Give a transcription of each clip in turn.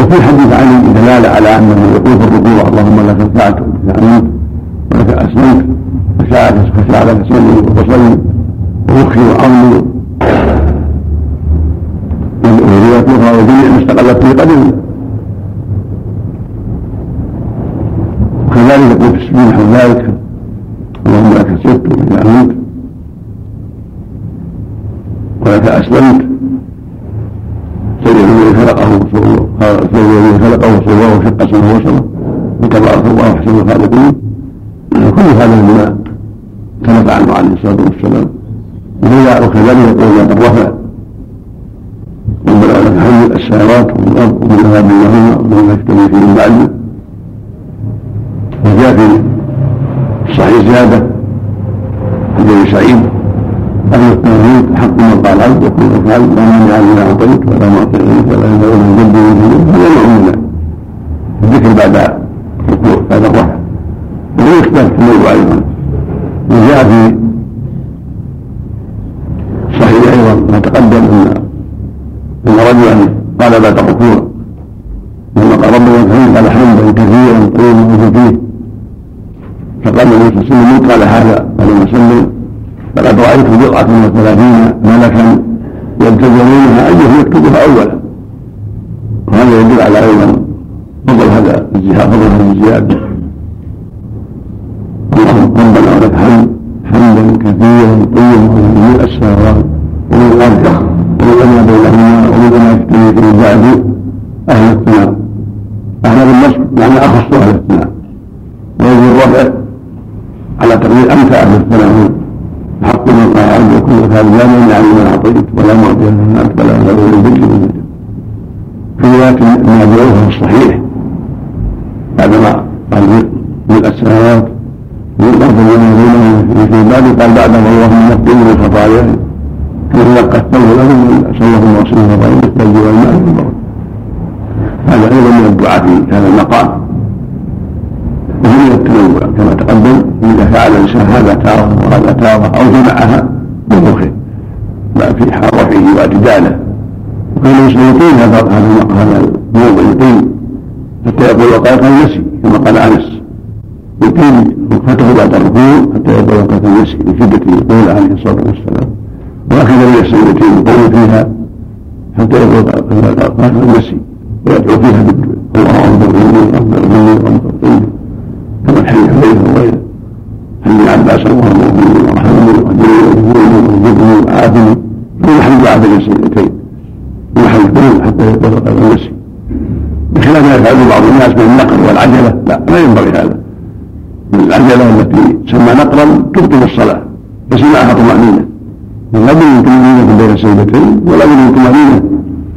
وفي حديث علي دلالة على انه يقول في الركوع اللهم لك ركعت ولك امنت ولك اسلمت فشاء لك سلمي وبصري ومخي وعظمي ورواية أخرى وجميع ما استقلت في قدمي وكذلك يقول السبيل نحو ذلك اللهم لك سرت ولك امنت ولك اسلمت سيد الذي خلقه الذي خلقه وصوره وشق سمه وبصره وتبارك الله احسن الخالقين كل هذا مما ثبت عنه عليه الصلاه والسلام وهذا وكذلك يقول لقد رفع لك الحمد السماوات والارض ومن ما بينهما ومن يشتري فيه من بعده وجاء في الصحيح زياده عن ابي سعيد وكل أفعال لا مانع لما أعطيت ولا معطي ولا ينبغي من جد من هذا من الذكر بعد الركوع بعد الرفع وهو يختلف في الموضوع أيضا وجاء في صحيح أيضا ما تقدم أن أن رجلا قال بعد الركوع لما قال ربنا الحمد قال حمدا كثيرا طيبا فيه فقال النبي صلى الله عليه وسلم من قال هذا قال وسلم فقد رأيت بضعة وثلاثين ملكا يبتدرونها أيهم يكتبها أولا وهذا يدل على أيضا فضل هذا الجهاد فضل هذه الزيادة اللهم ربنا ولك الحمد حمدا كثيرا طيبا من السماوات ومن الأرض ومن ما بينهما ومن ما يشتري في بعد أهل الثناء أهل بالنصب يعني أخص أهل الثناء ويجب الرفع على تقدير أمتع أهل الثناء حق من قال عبد يكون هذا لا مانع لمن اعطيت ولا معطي لمن انت ولا ينبغي للبر من في روايه ابن ابي الصحيح بعدما قال ملء السماوات والارض وما بينهما في ذلك قال بعدما اللهم نقني من خطاياي كما يلقى الثوب له صلى الله عليه وسلم الرأي الثلج والماء والبرد هذا أيضا من الدعاء في هذا المقام وهي التنوع كما تقدم اذا فعل الانسان هذا تاره وهذا تاره أو جمعها بمخه ما في رفعه واعتداله وكان الانسان يطيل هذا هذا هذا الموضع يطيل يقول وقال النسي كما قال أنس. يطيل وقفته بعد الركوع حتى يقول وقال النسي لشده القول عليه الصلاة والسلام. وهكذا يحسن يطيل يطول فيها حتى يقول وقال النسي ويدعو فيها اللهم أكبر مني أكبر مني أكبر كما الحديث حذيفه وغيره حديث عباس اللهم اغفرني وارحمني واهدني وارزقني وعافني كل حديث عبد السيدتين محل القلوب حتى يتفق النسي بخلاف ما يفعله بعض الناس من النقر والعجلة. لا لا ينبغي هذا. العجلة التي تسمى نقرا تبطل الصلاة بس معها طمانينه لا بد من طمانينه بين السيدتين ولا بد من طمانينه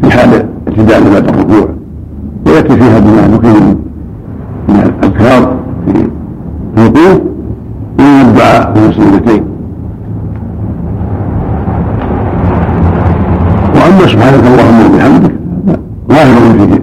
في حال اعتدال بعد الركوع. ويكفي فيها بما نقيم من الأذكار في الوقوف من الدعاء في السجدتين وأما سبحانك اللهم وبحمدك ظاهر فيه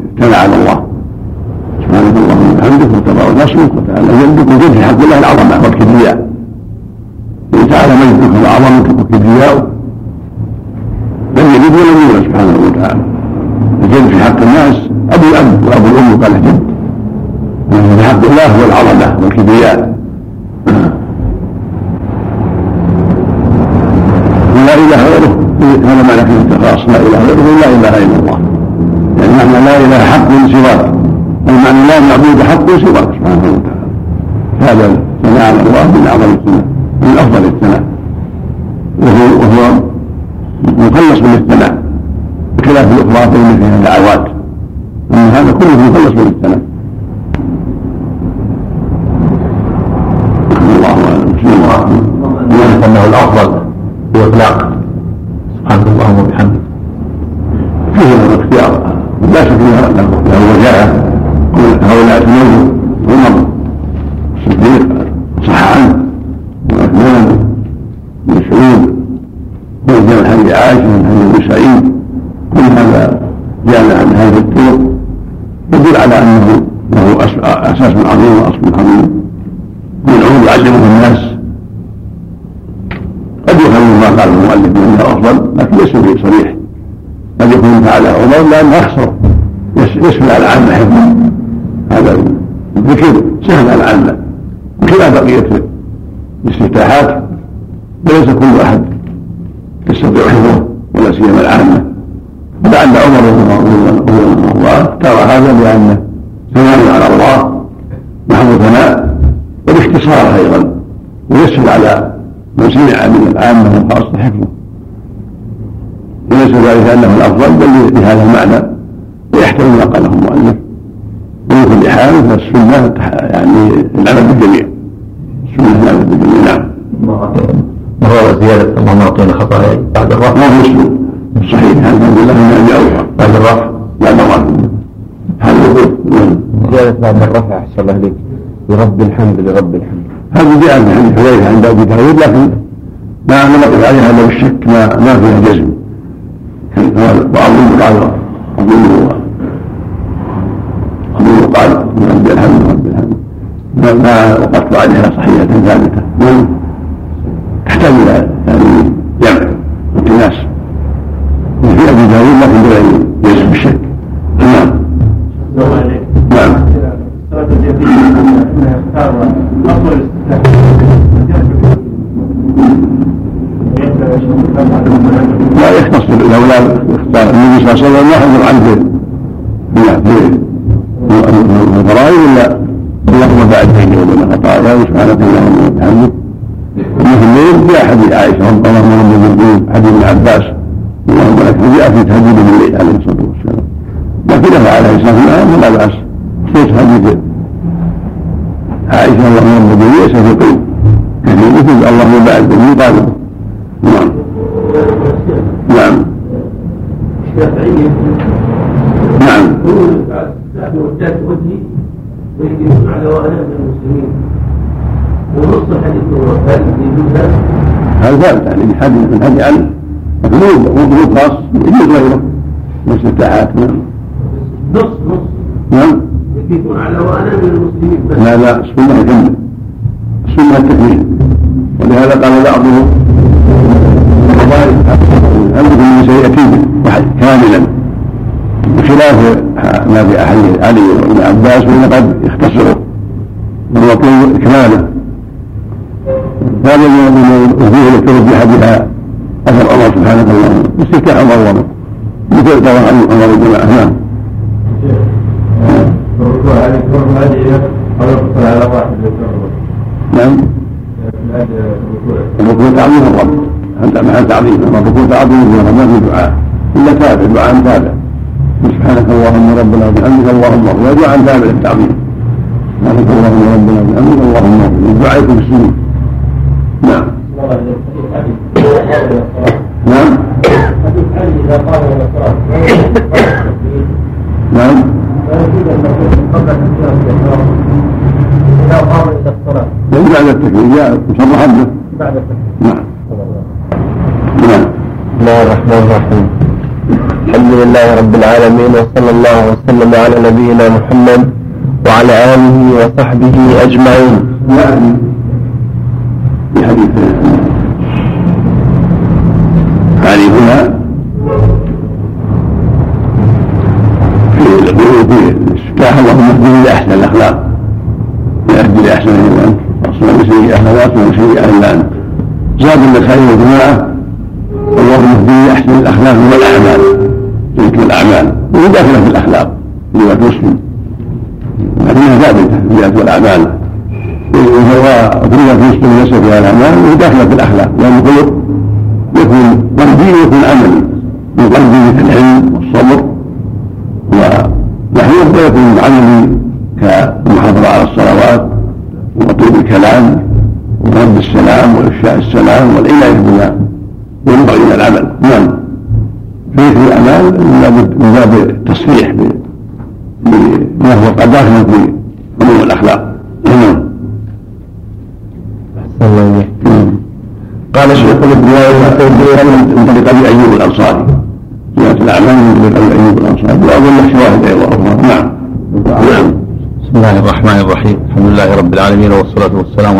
بعد الرفع ما هو مسلم صحيح هذا الحمد لله من أبي أوفى بعد الرفع بعد الرفع هذا يقول زيادة بعد الرفع أحسن الله إليك لرب الحمد لرب الحمد. هذه جاء في حديث حذيفة عند أبي داود لكن ما نقف عليها إلا بالشك ما ما فيها جزم. وأظن قال أظن أظن قال رب الحمد رب الحمد. ما ما وقفت عليها صحيحة ثابتة. ما تحتاج إلى يعني جمع وانتناس وفي أبي داود لكن بغير جزم بالشك نعم نعم لا يختص الاولاد اختار النبي صلى الله عليه وسلم ما حضر عنه في الفرائض الا اللهم بعد بيني وبين خطاياي سبحانك اللهم وبحمدك وفي الليل جاء حديث عائشه اللهم رب الجنود حديث ابن عباس اللهم لك جاء في تهجد الليل عليه الصلاه والسلام لكنه عليه الصلاه والسلام لا باس صوت حديث عائشه اللهم رب الجنود ليس في قلب كثير مثل اللهم بعد بيني قال نعم نعم الشافعية نعم يقول بعد وجهات وجهي ويجلسون على وأنا من المسلمين ونص الحديث هو هل يجوز هذا؟ هذا يعني من علي لكن مو مو خاص يجوز غيره من الاستفتاحات نعم. نص نص. نعم. يكون على وأنا من المسلمين بس. لا لا السنة يكمل السنة التكميل ولهذا قال بعضهم أمركم من سيأتي واحد كاملا. بخلاف ما في أحد علي وابن عباس فإن قد يختصروا والمطلوب إكماله. الوجوه التي رجح بها أثر الله. سبحانه وتعالى استفتاح الله مثل طبعا عمر الجماعة نعم نعم الركوع تعظيم الرب هذا محل تعظيم اما الركوع تعظيم الرب ما في دعاء الا تابع دعاء تابع سبحانك اللهم ربنا وبحمدك اللهم اغفر دعاء تابع للتعظيم سبحانك اللهم ربنا وبحمدك اللهم اغفر الدعاء يكون بالسنه نعم نعم حديث علي إذا قام إلى الصلاة نعم لا يجوز أن نقول قبل التكبير الإحرام إذا قام إلى الصلاة ليس بعد التكبير جاء مصرحا به بعد التكبير نعم نعم بسم الله الرحمن الرحيم الحمد لله رب العالمين وصلى الله وسلم على نبينا محمد وعلى آله وصحبه أجمعين. يعني في حديث. علي هنا. في يقول في الاستفتاح اللهم اهدني لاحسن الأخلاق. يهدي لاحسن الا انت واصنع بسيئه اخلاق وسيئه الا انت زاد النسائي والجماعة اللهم اهدني لاحسن الأخلاق والأعمال. ذكر الأعمال وهي داخله في الأخلاق روايه مسلم لكنها ثابته الذات والأعمال. وهو في مسلم ليس فيها الأعمال وهي داخلة في الأخلاق. لأن الخلق يكون قلبي ويكون عملي. من قلبي كالعلم والصبر ونحوه ويكون عملي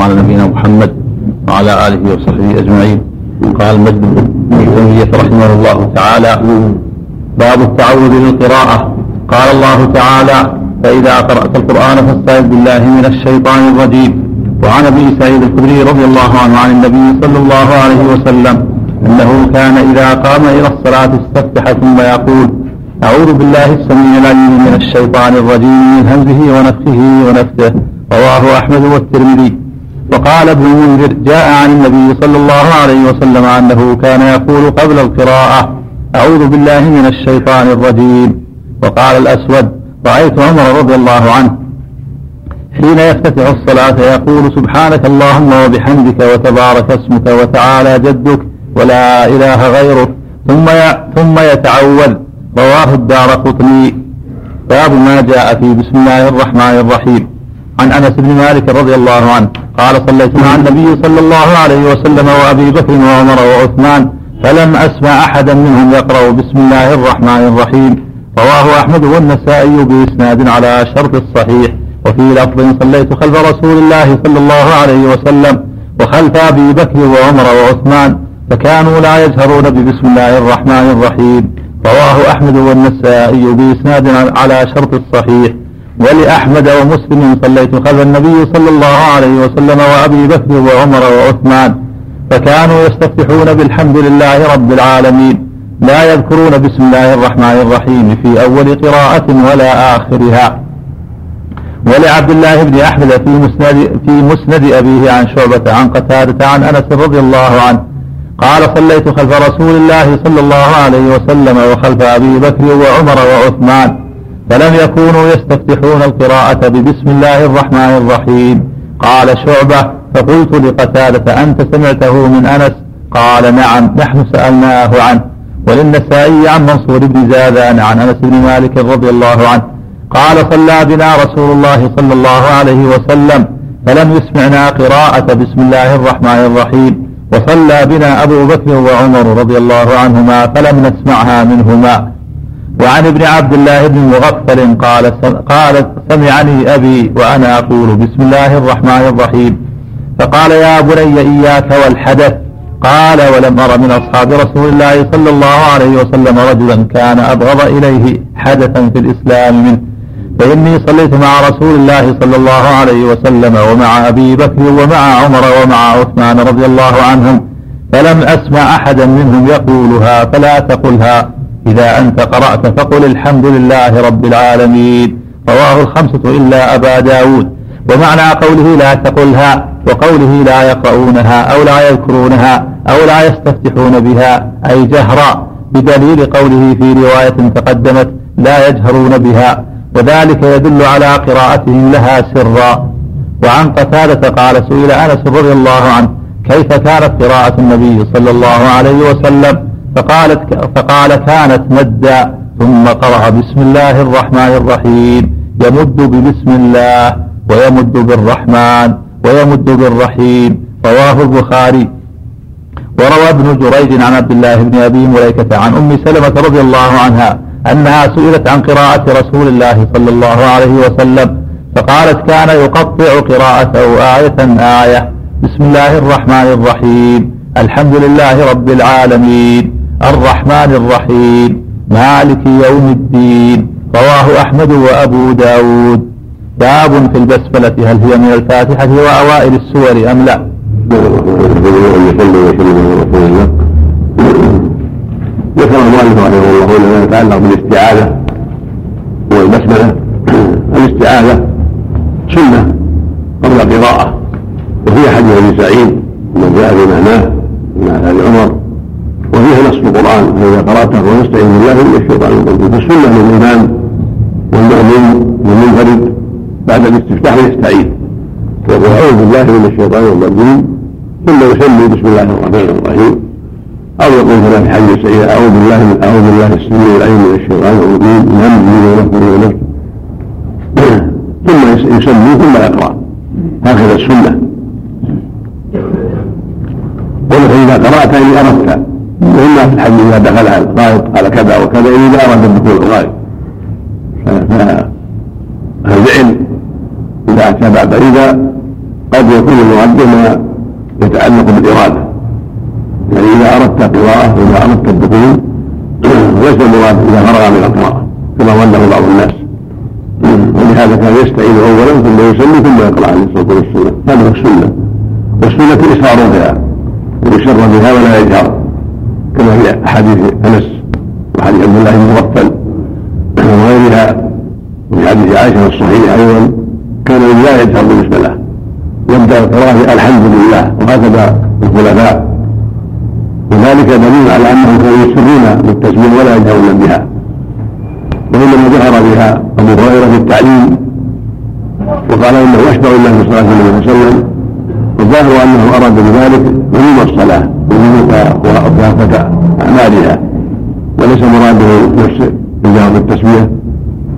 والسلام على نبينا محمد وعلى آله وصحبه أجمعين. قال مجد بن تيمية رحمه الله تعالى باب التعوذ للقراءة قال الله تعالى فإذا قرأت القرآن فاستعذ بالله من الشيطان الرجيم. وعن أبي سعيد الخدري رضي الله عنه عن النبي صلى الله عليه وسلم أنه كان إذا قام إلى الصلاة استفتح ثم يقول أعوذ بالله السميع العليم من الشيطان الرجيم من همزه ونفخه ونفثه رواه أحمد والترمذي. وقال ابن المنذر جاء عن النبي صلى الله عليه وسلم أنه كان يقول قبل القراءة أعوذ بالله من الشيطان الرجيم. وقال الأسود رأيت عمر رضي الله عنه حين يفتتح الصلاة يقول سبحانك اللهم وبحمدك وتبارك اسمك وتعالى جدك ولا إله غيرك ثم ثم يتعوذ. رواه الدار قطني. باب ما جاء في بسم الله الرحمن الرحيم. عن انس بن مالك رضي الله عنه قال صليت مع النبي صلى الله عليه وسلم وابي بكر وعمر وعثمان فلم أسمع أحدا منهم يقرأ بسم الله الرحمن الرحيم. رواه أحمد والنسائي بإسناد على شرط الصحيح. وفي لفظ صليت خلف رسول الله صلى الله عليه وسلم وخلف أبي بكر وعمر وعثمان فكانوا لا يجهرون ببسم الله الرحمن الرحيم. رواه أحمد والنسائي بإسناد على شرط الصحيح. ولأحمد ومسلم صليت خلف النبي صلى الله عليه وسلم وأبي بكر وعمر وعثمان فكانوا يستفتحون بالحمد لله رب العالمين لا يذكرون بسم الله الرحمن الرحيم في أول قراءة ولا آخرها. ولعبد الله بن أحمد في مسند في مسند أبيه عن شعبة عن قتادة عن أنس رضي الله عنه قال صليت خلف رسول الله صلى الله عليه وسلم وخلف أبي بكر وعمر وعثمان فلم يكونوا يستفتحون القراءة ببسم الله الرحمن الرحيم. قال شعبة فقلت لقتادة أنت سمعته من أنس؟ قال نعم نحن سألناه عنه. وللنسائي عن منصور بن زادان عن أنس بن مالك رضي الله عنه. قال صلى بنا رسول الله صلى الله عليه وسلم فلم يسمعنا قراءة بسم الله الرحمن الرحيم. وصلى بنا أبو بكر وعمر رضي الله عنهما فلم نسمعها منهما. وعن ابن عبد الله بن مغفل قال قال سمعني أبي وأنا أقول بسم الله الرحمن الرحيم. فقال يا بني إياك والحدث. قال ولم أر من أصحاب رسول الله صلى الله عليه وسلم رجلا كان أبغض إليه حدثا في الإسلام منه. فإني صليت مع رسول الله صلى الله عليه وسلم ومع أبي بكر ومع عمر ومع عثمان رضي الله عنهم. فلم أسمع أحدا منهم يقولها فلا تقلها. إذا أنت قرأت فقل الحمد لله رب العالمين. رواه الخمسة إلا أبا داود. ومعنى قوله لا تقلها وقوله لا يقرؤونها أو لا يذكرونها أو لا يستفتحون بها أي جهرا بدليل قوله في رواية تقدمت لا يجهرون بها. وذلك يدل على قراءتهم لها سرا. وعن قتادة قال سئل أنس رضي الله عنه كيف كانت قراءة النبي صلى الله عليه وسلم؟ فقالت فقال كانت مدا ثم قرأ بسم الله الرحمن الرحيم. يمد ببسم الله ويمد بالرحمن ويمد بالرحيم. رواه البخاري. وروى ابن جريج عن عبد الله بن أبي مليكة عن أم سلمة رضي الله عنها أنها سئلت عن قراءة رسول الله صلى الله عليه وسلم فقالت كان يقطع قراءته آية آية. بسم الله الرحمن الرحيم. الحمد لله رب العالمين. الرحمن الرحيم مالك يوم الدين رواه أحمد وأبو داود باب في البسملة هل هي من الفاتحة وأوائل السور أم لا؟ ذكر المؤلف رحمه الله ما يتعلق بالاستعاذة والبسملة الاستعاذة سنة قبل القراءة وفي حديث أبي سعيد من جاء بمعناه من ال عمر وفيها نص القرآن فإذا قرأته ونستعين بالله من الشيطان الرجيم. فالسنة للإمام والمؤمن والمنفرد بعد الاستفتاح يستعيذ ويقول أعوذ بالله من الشيطان الرجيم. ثم يسمي بسم الله الرحمن الرحيم. أو يقول كما في حديث سعيد أعوذ بالله من أعوذ بالله السميع العليم من الشيطان الرجيم. من همزه ونفسه ونفسه ثم يسمي ثم يقرأ. هكذا السنة. ولكن إذا قرأت إن أردت وإما في الحديث إذا دخل الغائط قال كذا وكذا إذا أراد دخول الغائط فالفعل إذا أتى بعد إذا قد يكون المؤدي ما يتعلق بالإرادة. يعني إذا أردت قراءة وإذا أردت الدخول ليس المراد إذا فرغ من القراءة كما ظنه بعض الناس. ولهذا كان يستعين اولا ثم يصلي ثم يقرأ عليه الصلاة والسلام. هذا هو السنة. والسنة الاصرار بها ويسر بها ولا يجهر. كما في أحاديث أنس وحديث عبد الله بن مغفل وغيرها وفي حديث عائشة الصحيح أيضا كان لا يجهر بالنسبة له يبدأ القراءه الحمد لله وهكذا الخلفاء. وذلك دليل على أنهم كانوا يسرون بالتسبيح ولا يجهرون بها. وإنما جهر بها أبو هريرة في التعليم وقال إنه يشبع الله صلى الله عليه وسلم والظاهر أنه أراد بذلك عموم الصلاة وكافه أعمالها. وليس مراده نفس الجهر بالتسبيح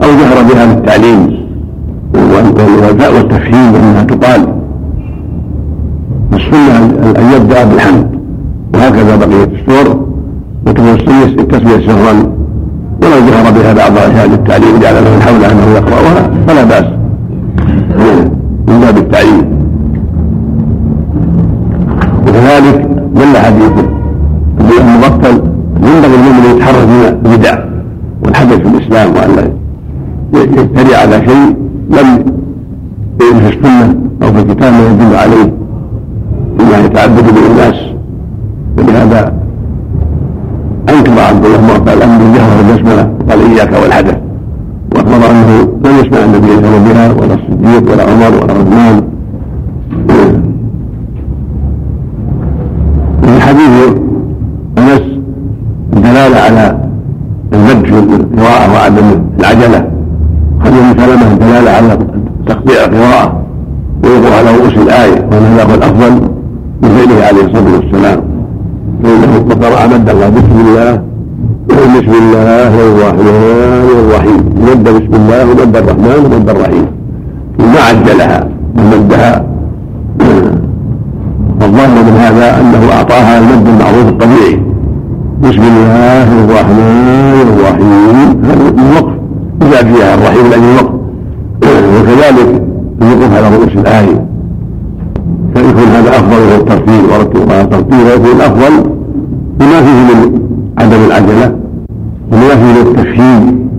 أو جهر بها بالتعليم. والتفهيم إنها تقال. السنة أن يبدأ بالحمد. وهكذا بقية السور. وتوسل التسبيح سرا. ولو جهر بها بعض أهل التعليم جعل له الحول أنه يقرأها فلا بأس. من باب التعليم وكذلك دل حديث ابي المبطل ينبغي المؤمن أن يتحرك من البدع والحدث في الإسلام وأن يجتري على شيء لم يجد في السنة أو في الكتاب ما يدل عليه. مما يتعبد به الناس. ولهذا أنكر عبد الله معطى الامر بالجهر والبسمله قال إياك والحدث. وأخبر أنه لم يسمع النبي يجهر بها ولا الصديق ولا عمر ولا عثمان في حديث انس الدلاله على المد في القراءه وعدم العجله حديث سلمه الدلاله على تقطيع القراءه ويقرا على رؤوس الايه وان هذا هو الافضل من فعله عليه الصلاه والسلام فانه قرا مد الله بسم الله بسم الله الرحمن الرحيم مد الله ومد الرحمن ومد الرحيم. ثم عجلها ومدها والظاهر من هذا أنه أعطاها المد المعروف الطبيعي بسم الله الرحمن الرحيم. هذا من وقف فيها الرحيم لأجل الوقف وكذلك الوقوف على رؤوس الآية. فيكون هذا أفضل من الترتيب. ورتبها ترتيبا يكون أفضل بما فيه من عدم العجلة. وما فيه من التفهيم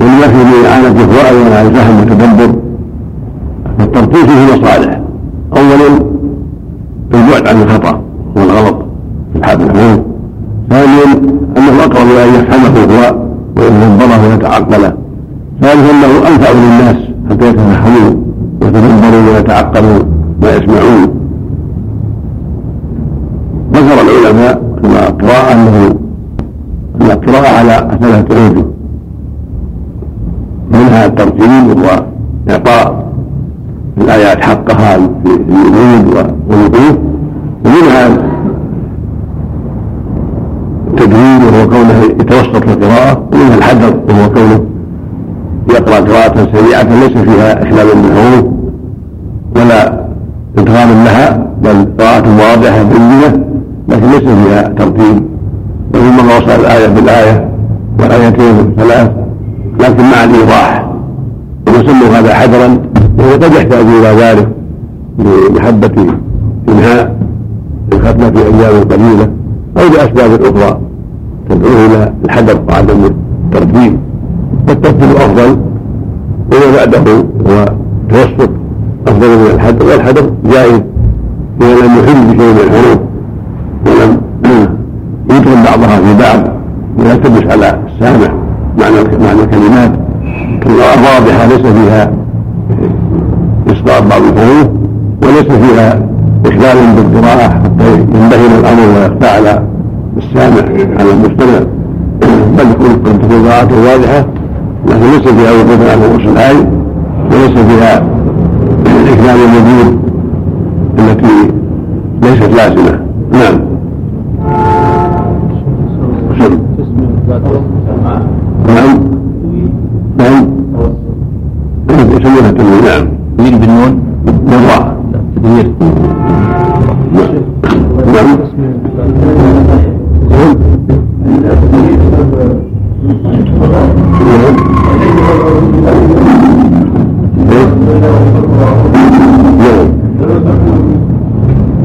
وما فيه من إعانة إخوائه على الفهم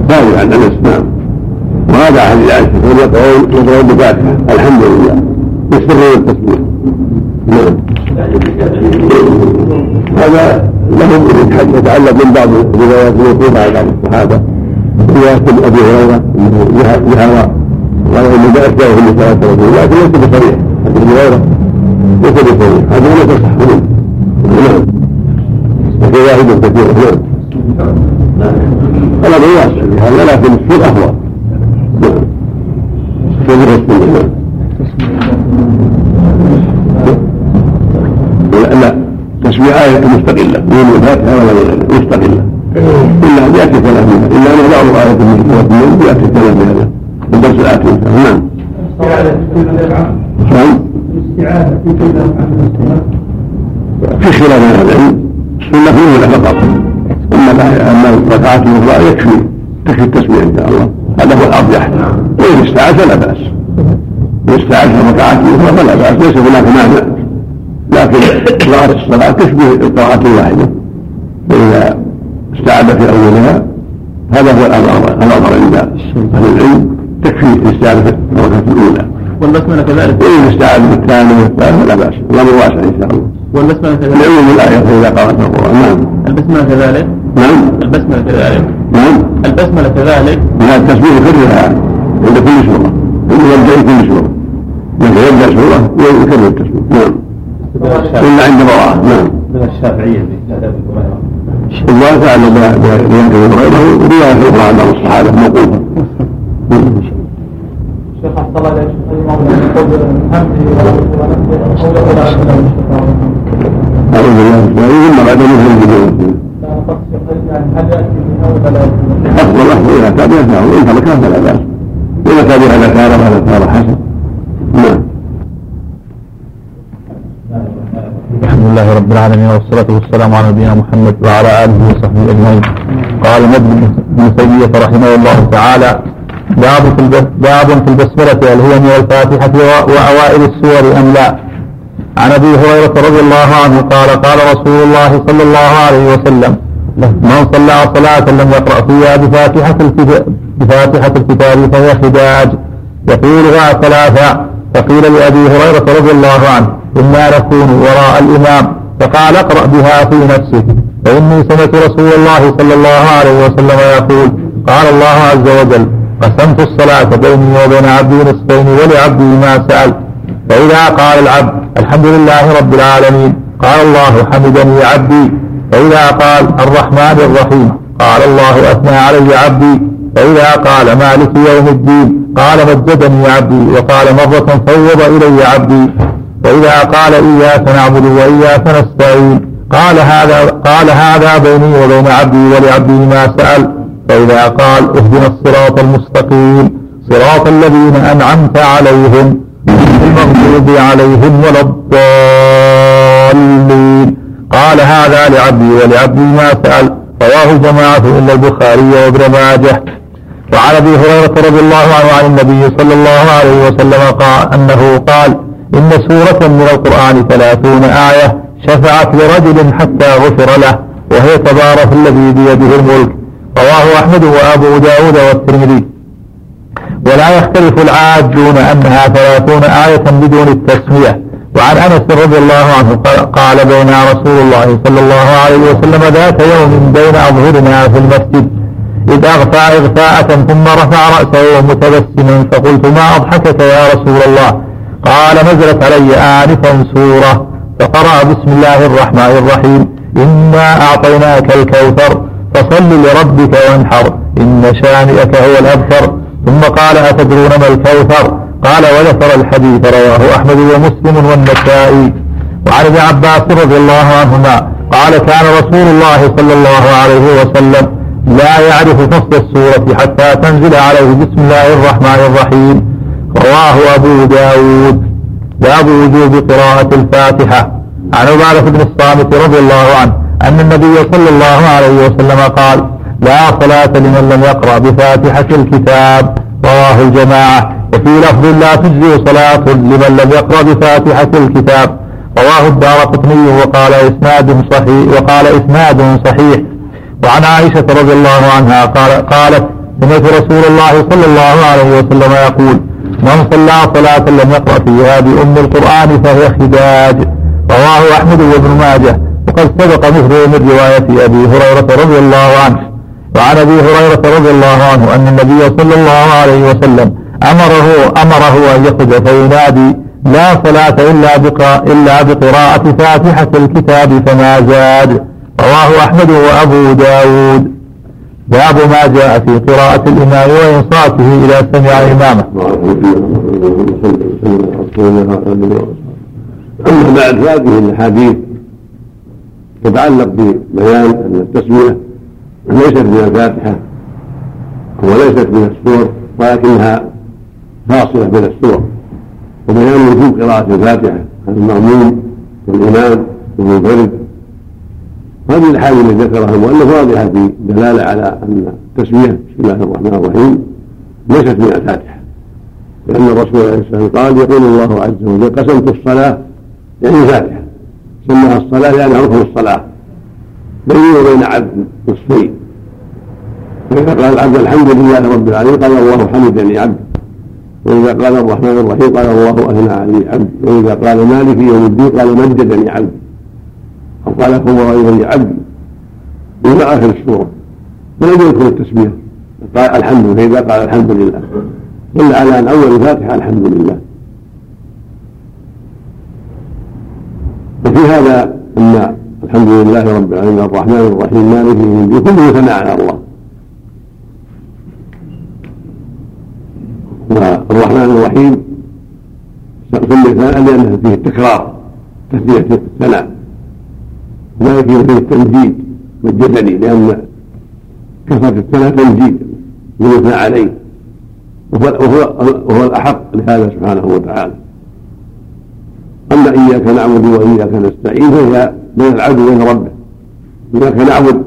ثاني عن انس نعم وهذا حديث عائشه يقول يقرؤون يقرؤون بفاتحه الحمد لله. يسرون التسبيح. نعم. هذا لهم يتعلق من بعض الروايات الموقوفة على بعض الصحابة. رواية أبي هريرة انه جهر وغير من ذلك جاء في صلاه رسول لكن ليس بصريح. هذه الروايه ليس بصريح. لا تصح منه نعم. واحد كثير نعم الامر واسع في هذا لكن السر افضل نعم سر السنة لا لا. تسمية آية مستقلة. من الفاتحة ولا مستقلة. إلا أن يأتي كلام إلا أن بعض آية من سورة النور يأتي كلام بهذا في الدرس الآتي نعم. نعم. الاستعاذة في كل في خلاف أهل العلم السنة في الأولى فقط أما أما الركعات الأخرى يكفي تكفي التسمية إن شاء الله. هذا هو الأرجح وإن استعاذ فلا بأس. إن استعاذ في الركعات الأخرى فلا بأس. ليس هناك مانع. لكن ظاهر الصلاة تشبه القراءة الواحدة. فإذا استعاد في أولها هذا هو الأمر الأمر عند أهل العلم. تكفي الاستعادة في الركعة الأولى. والبسملة كذلك. وإن استعاد في الثانية والثالثة فلا بأس. الأمر واسع إن شاء الله. والبسملة كذلك لعموم الآية فإذا قرأت القرآن نعم البسملة كذلك نعم البسملة كذلك نعم البسملة كذلك هذا التسبيح يكررها عند كل سورة عند يبدأ كل سورة لكن يبدأ سورة يكرر التسبيح نعم إلا عند براءة نعم من الشافعية في آداب القرآن الله تعالى بيده وغيره رواية أخرى عن بعض الصحابة موقوفة شيخ أحسن الله أعوذ بالله ثم بعد مثل يأتي أفضل أفضل إذا كان يفعل وإن تركها فلا بأس إذا كان بها ذكر فهذا ذكر حسن نعم الحمد لله رب العالمين والصلاة والسلام على نبينا محمد وعلى آله وصحبه أجمعين. قال نجم بن تيمية رحمه الله تعالى باب في باب في البسملة هل هي من الفاتحة وأوائل السور أم لا؟ عن أبي هريرة رضي الله عنه قال قال رسول الله صلى الله عليه وسلم من صلى صلاة لم يقرأ فيها بفاتحة الكتاب بفاتحة الكتاب فهي خداج. يقولها ثلاثا فقيل لأبي هريرة رضي الله عنه إنا نكون وراء الإمام. فقال اقرأ بها في نفسك. فإني سمعت رسول الله صلى الله عليه وسلم يقول قال الله عز وجل قسمت الصلاة بيني وبين عبدي نصفين ولعبدي ما سأل. فإذا قال العبد الحمد لله رب العالمين. قال الله حمدني عبدي. فإذا قال الرحمن الرحيم. قال الله أثنى علي عبدي. فإذا قال مالك يوم الدين. قال مجدني عبدي. وقال مرة فوض إلي عبدي. وإذا قال إياك نعبد وإياك نستعين. قال هذا قال هذا بيني وبين عبدي ولعبدي ما سأل. فإذا قال اهدنا الصراط المستقيم صراط الذين أنعمت عليهم المغضوب عليهم ولا الضالين. قال هذا لعبدي ولعبدي ما سأل. رواه الجماعة إلا البخاري وابن ماجه. وعن أبي هريرة رضي الله عنه عن النبي صلى الله عليه وسلم قال أنه قال إن سورة من القرآن ثلاثون آية شفعت لرجل حتى غفر له وهي تبارك الذي بيده الملك. رواه أحمد وأبو داود والترمذي. ولا يختلف العاجون أنها ثلاثون آية بدون التسمية. وعن أنس رضي الله عنه قال بين رسول الله صلى الله عليه وسلم ذات يوم بين أظهرنا في المسجد. إذ أغفى إغفاءة ثم رفع رأسه متبسما فقلت ما أضحكك يا رسول الله؟ قال نزلت علي آنفا سورة. فقرأ بسم الله الرحمن الرحيم. إنا أعطيناك الكوثر. فصل لربك وانحر إن شانئك هو الأبتر ثم قال أتدرون ما الكوثر؟ قال وذكر الحديث رواه أحمد ومسلم والنسائي. وعن ابن عباس رضي الله عنهما قال كان رسول الله صلى الله عليه وسلم لا يعرف فصل السورة حتى تنزل عليه بسم الله الرحمن الرحيم. رواه أبو داود. باب وجوب قراءة الفاتحة. عن عبادة بن الصامت رضي الله عنه أن النبي صلى الله عليه وسلم قال لا صلاة لمن لم يقرأ بفاتحة الكتاب رواه الجماعة. وفي لفظ لا تجزي صلاة لمن لم يقرأ بفاتحة الكتاب رواه الدار قطني وقال إسناد صحيح وقال إسناد صحيح. وعن عائشة رضي الله عنها قال قالت سمعت رسول الله صلى الله عليه وسلم يقول من صلى صلاة لم يقرأ فيها بأم القرآن فهي خداج. رواه أحمد وابن ماجه. وقد سبق مثله من رواية أبي هريرة رضي الله عنه. وعن أبي هريرة رضي الله عنه أن النبي صلى الله عليه وسلم أمره أمره أن يخرج فينادي لا صلاة إلا إلا بقراءة فاتحة الكتاب فما زاد. رواه أحمد وأبو داود. باب ما جاء في قراءة الإمام وإنصاته إذا سمع إمامه. أما بعد هذه الأحاديث تتعلق ببيان أن التسمية ليست من الفاتحة وليست من السور ولكنها فاصلة بين السور. وبيان وجوب قراءة الفاتحة المأموم والإمام والمنفرد. هذه الحال التي ذكرها المؤلف واضحة في دلالة على أن التسمية بسم الله الرحمن الرحيم ليست من الفاتحة. لأن الرسول عليه الصلاة والسلام قال يقول الله عز وجل قسمت الصلاة يعني الفاتحة. سماها الصلاة يعني ركن الصلاة. بيني وبين عبد نصفين فإذا قال العبد الحمد لله رب العالمين. قال الله حمدني عبد. وإذا قال الرحمن الرحيم قال الله أثنى علي عبد. وإذا قال مالك يوم الدين قال مجدني عبد. أو قال كبر إلي عبدي إلى آخر السورة. فلم يذكر التسبيح. قال الحمد فإذا قال الحمد لله. دل على أن أول الفاتحة الحمد لله. وفي هذا أن الحمد لله رب العالمين الرحمن الرحيم مالك يوم الدين كله ثناء على الله. والرحمن الرحيم سمي ثناء لأنه فيه التكرار تثنية الثناء ذلك فيه التمجيد مجدني لأن كثرة الثناء تمجيد يثنى عليه وهو, وهو الأحق لهذا سبحانه وتعالى. أما إياك نعبد وإياك نستعين فهي بين العبد وبين ربه. إياك نعبد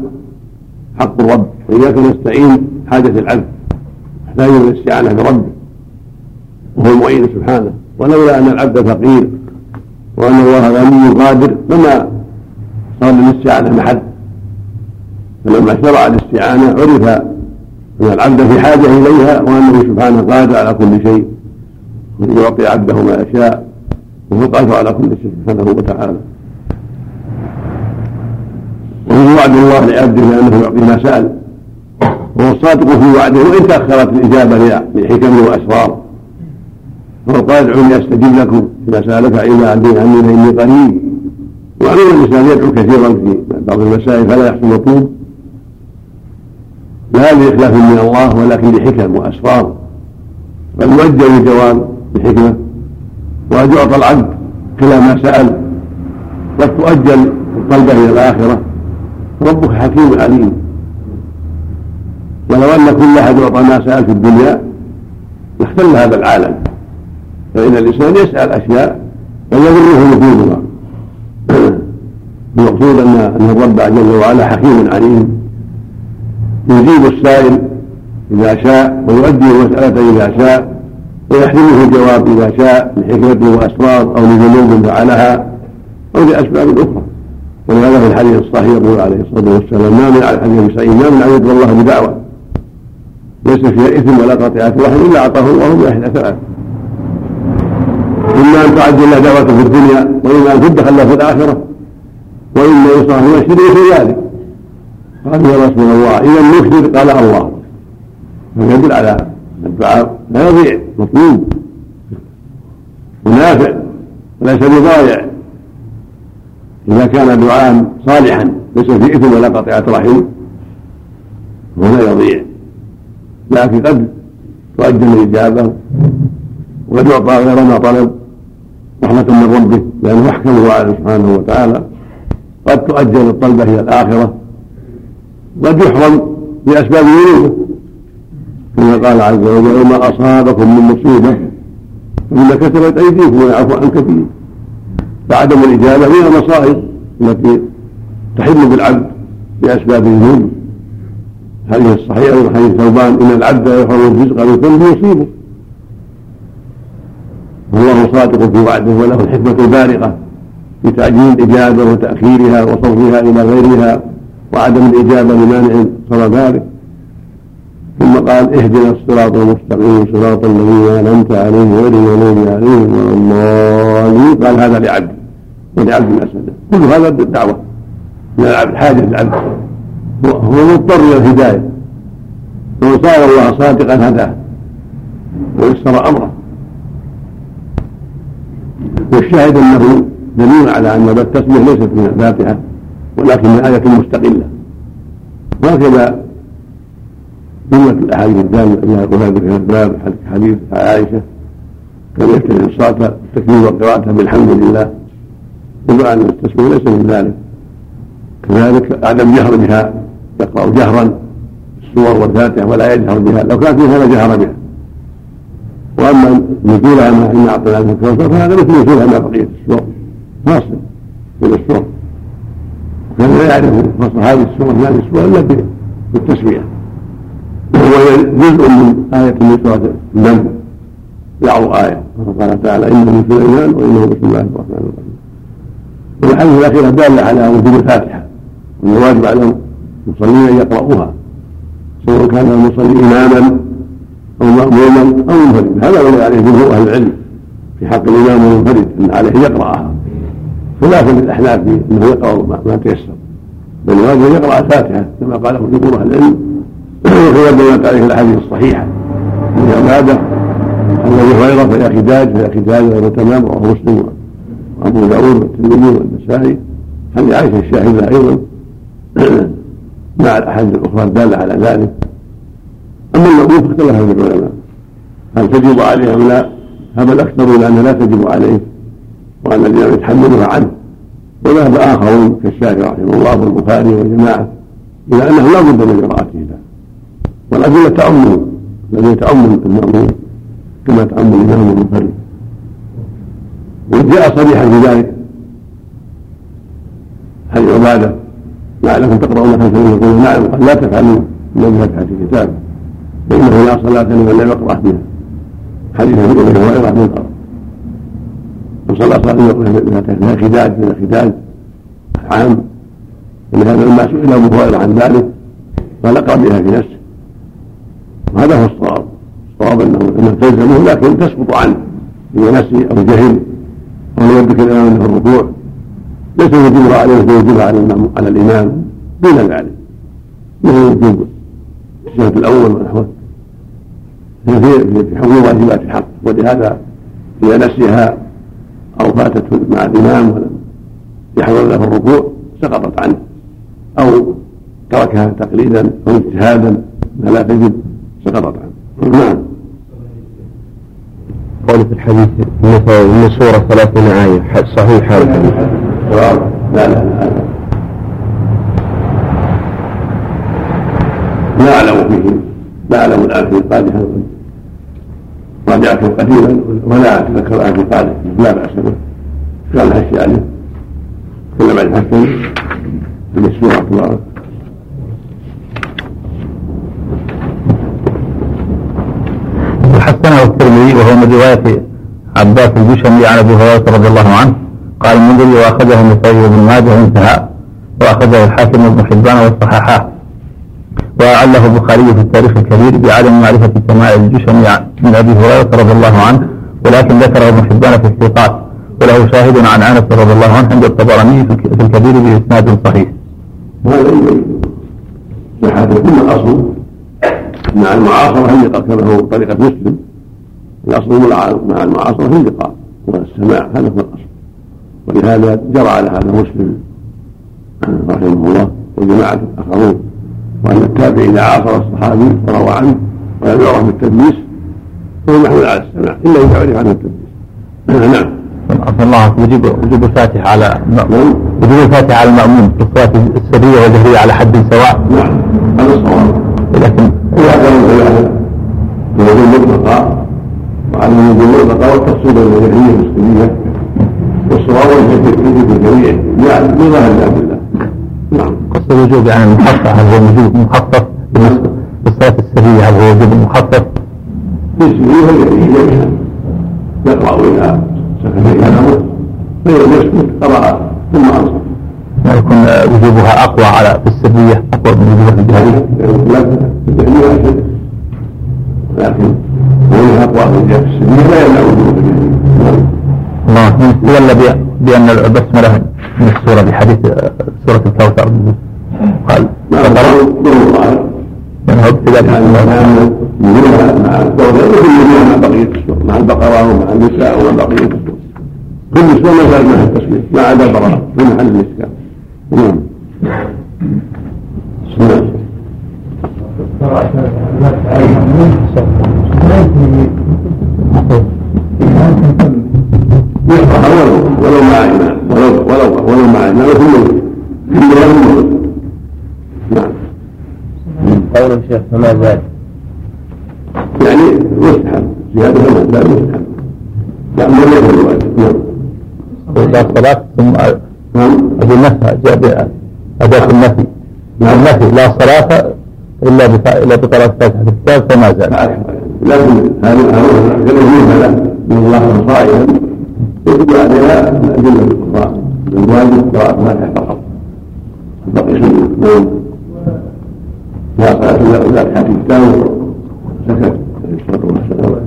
حق الرب وإياك نستعين حاجة العبد. يحتاج إلى الاستعانة بربه. وهو المعين سبحانه. ولولا أن العبد فقير وأن الله غني قادر لما صار للاستعانة محل. فلما شرع الاستعانة عرف أن العبد في حاجة إليها وأنه سبحانه قادر على كل شيء. ويعطي عبده ما يشاء. وهو قادر على كل شيء سبحانه وتعالى. وهو وعد الله لعبده لأنه يعطي ما سأل. وهو الصادق في وعده وإن تأخرت الإجابة لحكم وأسرار وهو قال ادعوني أستجيب لكم إذا سألك إذا عني فإني قريب. وعلم الإنسان يدعو كثيرا في بعض المسائل فلا يحصل مطلوب لا لإخلاف من الله ولكن لحكم وأسرار. بل يوجه الجواب بحكمة وأن يعطى العبد كلا ما سأل قد تؤجل القلب إلى الآخرة. ربك حكيم عليم. ولو أن كل أحد يعطى ما سأل في الدنيا لاختل هذا العالم. فإن الإنسان يسأل أشياء ويضره نفوذها. المقصود أن أن الرب جل وعلا حكيم عليم. يجيب السائل إذا شاء ويؤدي المسألة إذا شاء. ويحرمه الجواب إذا شاء لحكمته وأسرار أو لذنوب فعلها أو لأسباب أخرى. ولهذا في الحديث الصحيح يقول عليه الصلاة والسلام ما من حديث سعيد ما من عبد الله بدعوة. ليس فيها إثم ولا قطيعة رحم إلا أعطاه الله بإحدى ثلاث إما أن تعجل له دعوته في الدنيا وإما أن تدخل له في الآخرة وإما يصرف يشتري في ذلك. قال يا رسول الله إذا نكثر قال الله. فيدل على الدعاء لا يضيع مطلوب. ونافع وليس بضايع. إذا كان دعاء صالحا ليس فيه إثم ولا قطيعة رحم هو لا يضيع لكن قد تؤجل الإجابة وقد يعطى غير ما طلب. رحمة من ربه لأنه أحكم وعلا سبحانه وتعالى. قد تؤجل الطلبة إلى الآخرة. قد يحرم بأسباب ذنوبه كما قال عز وجل وما أصابكم من مصيبة فإن كتبت أيديكم ويعفو عن كثير. فعدم الإجابة من المصائب التي تحل بالعبد بأسباب الذنوب. هذه الصحيحة من حديث ثوبان إن العبد يحرم الرزق من كل يصيبه والله صادق في وعده وله الحكمة البارقة في تعجيل الإجابة وتأخيرها وصرفها إلى غيرها وعدم الإجابة لمانع صار ذلك. ثم قال اهدنا الصراط المستقيم صراط الذين أنعمت عليهم غير المغضوب عليهم ولا الضالين. قال هذا لعبد ولعبد أسد. كل هذا بالدعوه من العبد حاجة العبد هو مضطر إلى الهداية. ومن صار الله صادقا هداه. ويسر أمره. والشاهد أنه دليل على أن التسبيح ليست من الفاتحه ولكن من آية مستقلة. وهكذا جملة الأحاديث الدالة يقول هذا في الباب حديث عائشة. كان يفتتح الصلاة التكبير والقراءة بالحمد لله. يدل أن التسبيح ليس من ذلك. كذلك عدم جهر بها يقرأ جهرا السور والفاتحة ولا يجهر بها. لو كانت فيها لجهر بها. وأما نزولها ما إن اعطيناك الكوثر فهذا مثل نزولها ما بقيه السور. فاصل من السور. كان لا يعرف فصل هذه السورة هذه السورة إلا بالتسمية وهو جزء من آية من سورة النمل يعظ آية. قال تعالى إنه من سليمان وإنه بسم الله الرحمن الرحيم والحديث الأخيرة دالة على وجوب الفاتحة. وأن الواجب على المصلين أن يقرأوها. سواء كان المصلي إماما أو مأموما أو منفردا. هذا الذي عليه جمهور أهل العلم. في حق الإمام المنفرد أن عليه يقرأها. خلافا للاحناف في أنه يقرأ ما تيسر. بل الواجب يقرأ الفاتحه كما قاله جمهور أهل العلم. وخلاف ما دلت عليه الأحاديث الصحيحة. من عباده عن أبي هريرة فيا خداج فيا خداج غير تمام رواه مسلم وأبو داود والترمذي والنسائي. عن عائشة الشاهدة أيضا. مع الأحاديث الأخرى الدالة على ذلك. أما المأمون فاختلف العلماء. هل تجب عليه أم لا؟ هذا الأكثر إلى انها لا تجب عليه وأن الإمام يتحملها عنه. وذهب آخرون كالشافعي رحمه الله والبخاري وجماعة إلى أنه لا بد من قراءته له. والأدلة تعم الذي يتأمل المأمون كما تأمل الإمام المنفرد. وجاء صريحا في ذلك. حديث عبادة لعلكم تقرؤون خلف يقول نعم قال لا تفعلوا من فتحة الكتاب. فإنه لا صلاة لمن لم يقرأ بها حديث أبي هريرة منكر وصلى صلاة من خداج من الخداج عام. ولهذا لما سئل أبو هريرة عن ذلك قال اقرا بها في نفسه. وهذا هو الصواب. الصواب أنه إنه تلزمه لكن تسقط عنه. إذا نسي أو جهل أو يدرك الإمام في الركوع ليس وجوبها عليه وجوبها على الإمام على الإمام دون ذلك. مثل وجوب. الشهد الأول ونحوه. هي في حكم واجبات الحق. ولهذا إذا نسيها أو فاتته مع الإمام ولم يحضر له الركوع سقطت عنه. أو تركها تقليدا أو اجتهادا ما لا تجب. عنه نعم. قول في الحديث إن سوره ثلاثين آية صحيح هذا الحديث لا لا لا. لا أعلم فيه. لا أعلم الآن في القادحة راجعته قديما ولا اتذكر في قال لا بأس به. كان الحشي عليه. كل بعد الحشي في السوره تبارك وحسنه الترمذي وهو من رواية عباس الجشمي عن أبي هريرة رضي الله عنه قال المنذري وأخذه النسائي وابن ماجه وانتهى وأخذه الحاكم وابن حبان والصحاحة وأعله البخاري في التاريخ الكبير بعدم معرفة سماع الجشم من أبي هريرة رضي الله عنه ولكن ذكره ابن حبان في الثقات وله شاهد عن أنس رضي الله عنه عند الطبراني في الكبير بإسناد صحيح. وهذا ثم الأصل مع المعاصرة اللقاء كما هو طريقة مسلم. الأصل مع المعاصرة في اللقاء والسماع هذا هو الأصل. ولهذا جرى على هذا مسلم رحمه الله وجماعة آخرون. وأن التابع إذا عاصر الصحابي وروى عنه ولم يعرف بالتدليس فهو محمول على السماع إلا إذا عرف عنه التدليس. نعم. عفى الله وجوب وجوب الفاتحة على نعم. وجوب الفاتحة على المأمون في الصلاة السرية والجهرية على حد سواء. نعم. هذا الصواب. كان خلافا الوجوب مطلقا وعلى الوجوب مطلقا والتفصيل بين الجهرية والسرية والصواب في الجميع. يعني بظاهر الله نعم. قصد الوجوب يعني المخفف هل هو وجوب مخفف بالنسبة للصلاة السرية هل هو وجوب؟ في السرية والجهرية جميعا. يقرأ إذا سكت كلامه فإذا يسكت قرأ ثم أنصت. يكون وجوبها أقوى على في السرية أقوى من وجوبها في الجهرية لكن وجه أقوى من جهه السبيل لا يمنع وجود الله استدل بأن البسملة من السورة بحديث سورة الكوثر. قال نعم منه ابتداء مع الكوثر مع بقية السور مع البقرة ومع النساء ومع بقية السور كل سورة ما زال معها التسمية ما عدا البراءة في محل الإسكان نعم. يقرأ ولو ولو مع إمام ولو ولو ولو مع إمام ثم ثم نعم. قول الشيخ فما زاد يعني مستحب زيادة فما لا مستحب لا ما يكون الواجب نعم. إذا صلاة ثم نعم. هذه النفي جاء أداة النفي. النفي لا صلاة إلا. إلا بقراءة فاتحة الكتاب فما زال. لكن هذا هذا من الله صائما يجب عليها الأدلة الأخرى الواجب قراءة فاتحة فقط. بقي سنة نعم. لا صلاة إلا فاتحة الكتاب. سكت عليه الصلاة والسلام.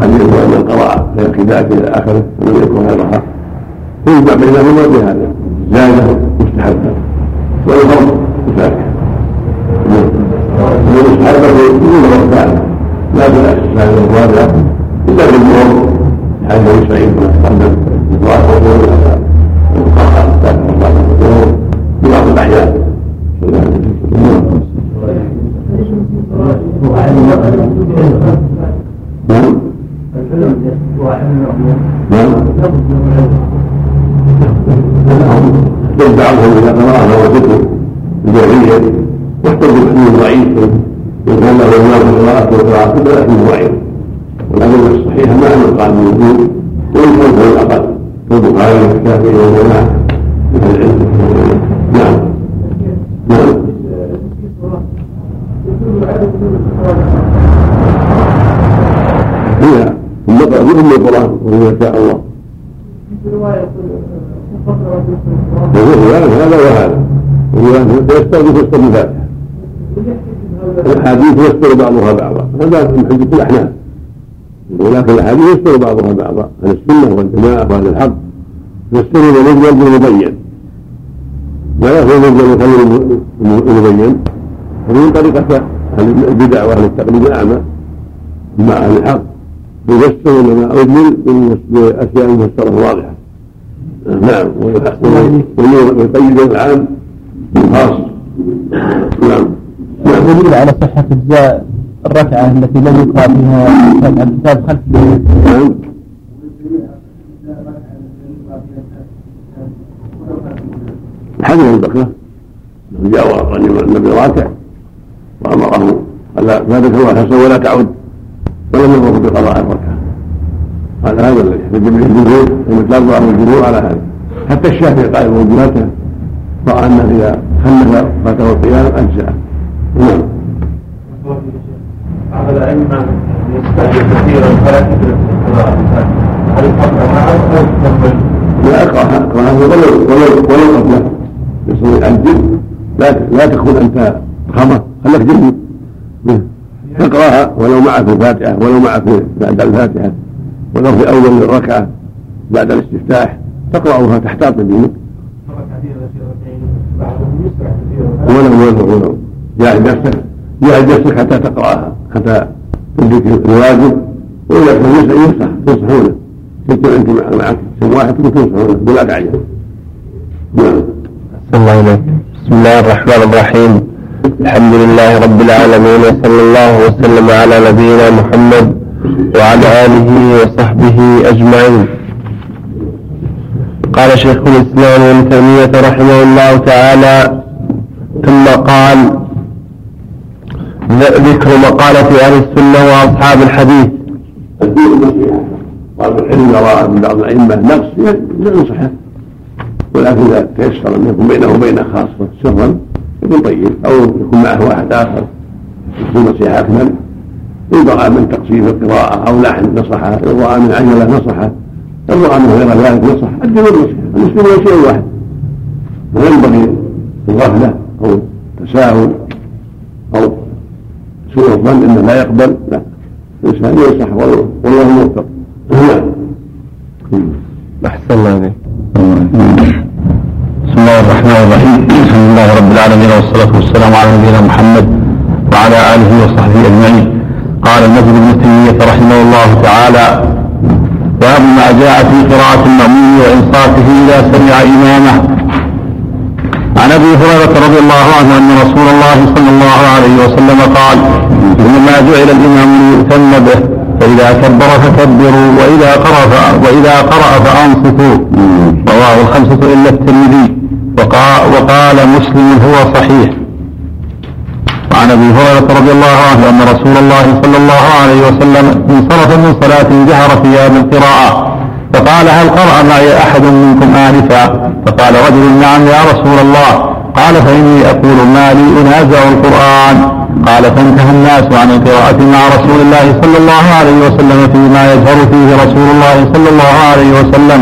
حديث من قرأ في الخداع إلى آخره؟ ولم يكن هذا يجمع بينهما بهذا زادة مستحبة والفرض الفاتحة المستحبة يكون ربان لا بأس هذا الرابع إلا بالنور حيث أبي سعيد بن تقدم بعضهم اذا قراها فهو ذكر الجاهليه واحتج بحديث ضعيف وكان له امام القراءه والقراءه كلها حديث ضعيف. والادله الصحيحه ما نقع من وجود وإن كان هو الأقل. كالبخاري والشافعي والجماعه من العلم. نعم. نعم. هي النقرة في أم القرآن وهو شاء الله. هذا وهذا ويستغرق يستر الفاتحة الأحاديث يستر بعضها بعضا. هذا من حجة الأحناف ولكن الأحاديث يستر بعضها بعضا. عن السنة والجماعة وأهل الحق. يستر المجمل بالمبين لا يأخذ المجمل يخلي المبين. ومن طريقة أهل البدع وأهل التقليد الأعمى مع أهل الحق. يفسر لما أجمل بأشياء مفسرة واضحة. نعم. ويقيد العام. بالخاص نعم نعم دليل على صحة إجزاء الركعة التي لم يقرأ فيها فاتحة الكتاب خلف نعم حديث البكرة جاء النبي راكع وأمره ألا لا تدخل الحسن ولا تعد ولم يمر بقضاء الركعة على هذا الذي به الجمهور ومثل الجمهور على هذا حتى الشافعي قال موجوداته أن إذا خلف فاته القيام أجزأه نعم. بعض الأئمة يستعجل كثيرا فلا تدرك هل الحق معه أو تكمل؟ لا اقرأها اقرأها ولو ولو ولو قبله. يصير لا لا تكون أنت خمر خليك جدي تقرأها ولو معك الفاتحة ولو معك بعد الفاتحة ولو في أول الركعة بعد الاستفتاح تقرأها تحتاط بينك ولو ولو ولو جاهد نفسك جاهد نفسك حتى تقرأها حتى تدرك الواجب وإذا كان ينصح ينصح تنصحونه تكون أنت معك شيء واحد تنصحونه بلا تعجل نعم. الله بسم الله الرحمن الرحيم. الحمد لله رب العالمين وصلى الله وسلم على نبينا محمد وعلى آله وصحبه أجمعين. قال شيخ الإسلام ابن تيمية رحمه الله تعالى ثم قال ذكر مقالة أهل السنة وأصحاب الحديث. بعض العلم يرى من بعض الأئمة نقص ينصحه ولكن إذا تيسر أن يكون بينه وبينه خاصة سرا يكون طيب أو يكون معه واحد آخر يكون نصيحة أكمل. إن رأى من تقصير القراءة أو لحن نصحه إن رأى من عجلة نصحه. رأى من غير ذلك نصح الدين النصيحة المسلمون شيء واحد. لا ينبغي الغفلة أو التساهل أو سوء الظن إنه لا يقبل. لا. الإنسان ينصح والله موفق. نعم. أحسن الله إليك. بسم الله الرحمن الرحيم. الحمد لله رب العالمين والصلاة والسلام على نبينا محمد وعلى آله وصحبه أجمعين. قال النبي ابن تيمية رحمه الله تعالى باب ما جاء في قراءة المأمون وإنصافه إذا سمع إمامه. عن أبي هريرة رضي الله عنه أن رسول الله صلى الله عليه وسلم قال إنما جعل الإمام ليؤتم به فإذا كبر فكبروا وإذا قرأ وإذا قرأ فأنصتوا. رواه الخمسة إلا الترمذي. وقال مسلم هو صحيح. وعن أبي هريرة رضي الله عنه أن رسول الله صلى الله عليه وسلم انصرف من صلاة جهر فيها بالقراءه فقال هل قرأ معي أحد منكم آنفا؟ فقال رجل نعم يا رسول الله. قال فإني أقول ما لي أنازع القرآن. قال فانتهى الناس عن القراءة مع رسول الله صلى الله عليه وسلم فيما يجهر فيه رسول الله صلى الله عليه وسلم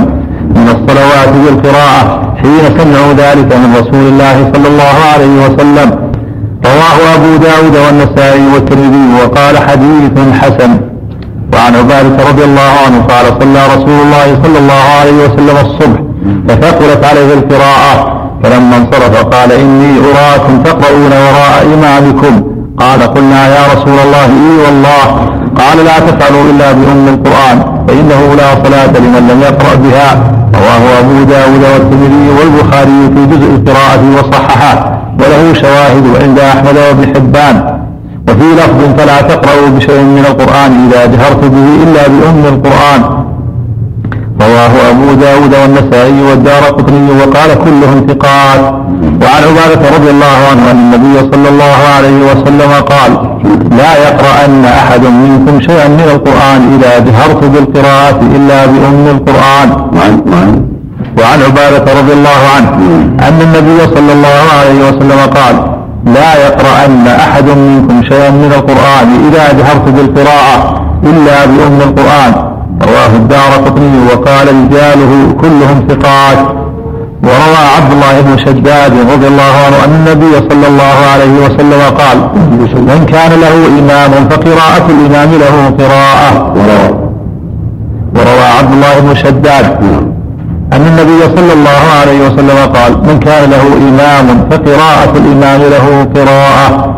من الصلوات بالقراءة حين سمعوا ذلك من رسول الله صلى الله عليه وسلم. رواه أبو داود والنسائي والترمذي وقال حديث حسن. وعن عبادة رضي الله عنه قال صلى رسول الله صلى الله عليه وسلم الصبح فثقلت عليه القراءة. فلما انصرف قال إني أراكم تقرؤون وراء إمامكم. قال قلنا يا رسول الله إي والله. قال لا تفعلوا إلا بأم القرآن فإنه لا صلاة لمن لم يقرأ بها. رواه أبو داود والترمذي والبخاري في جزء القراءة وصححه. وله شواهد عند أحمد وابن حبان. وفي لفظ فلا تقرأوا بشيء من القرآن إذا جهرت به إلا بأم القرآن. رواه أبو داود والنسائي والدار قطني وقال كلهم ثقات. وعن عبادة رضي الله عنه أن النبي صلى الله عليه وسلم قال لا يقرأن أحد منكم شيئا من القرآن إذا جهرت بالقراءة إلا بأم القرآن. وعن عبادة رضي الله عنه أن النبي صلى الله عليه وسلم قال لا يقرأن أحد منكم شيئا من القرآن إذا جهرت بالقراءة إلا بأم القرآن. رواه الدار قطني وقال رجاله كلهم ثقات. وروى عبد الله بن شداد رضي الله عنه أن النبي صلى الله عليه وسلم قال من كان له إمام فقراءة الإمام له قراءة. وروى عبد الله بن شداد أن النبي صلى الله عليه وسلم قال من كان له إمام فقراءة الإمام له قراءة.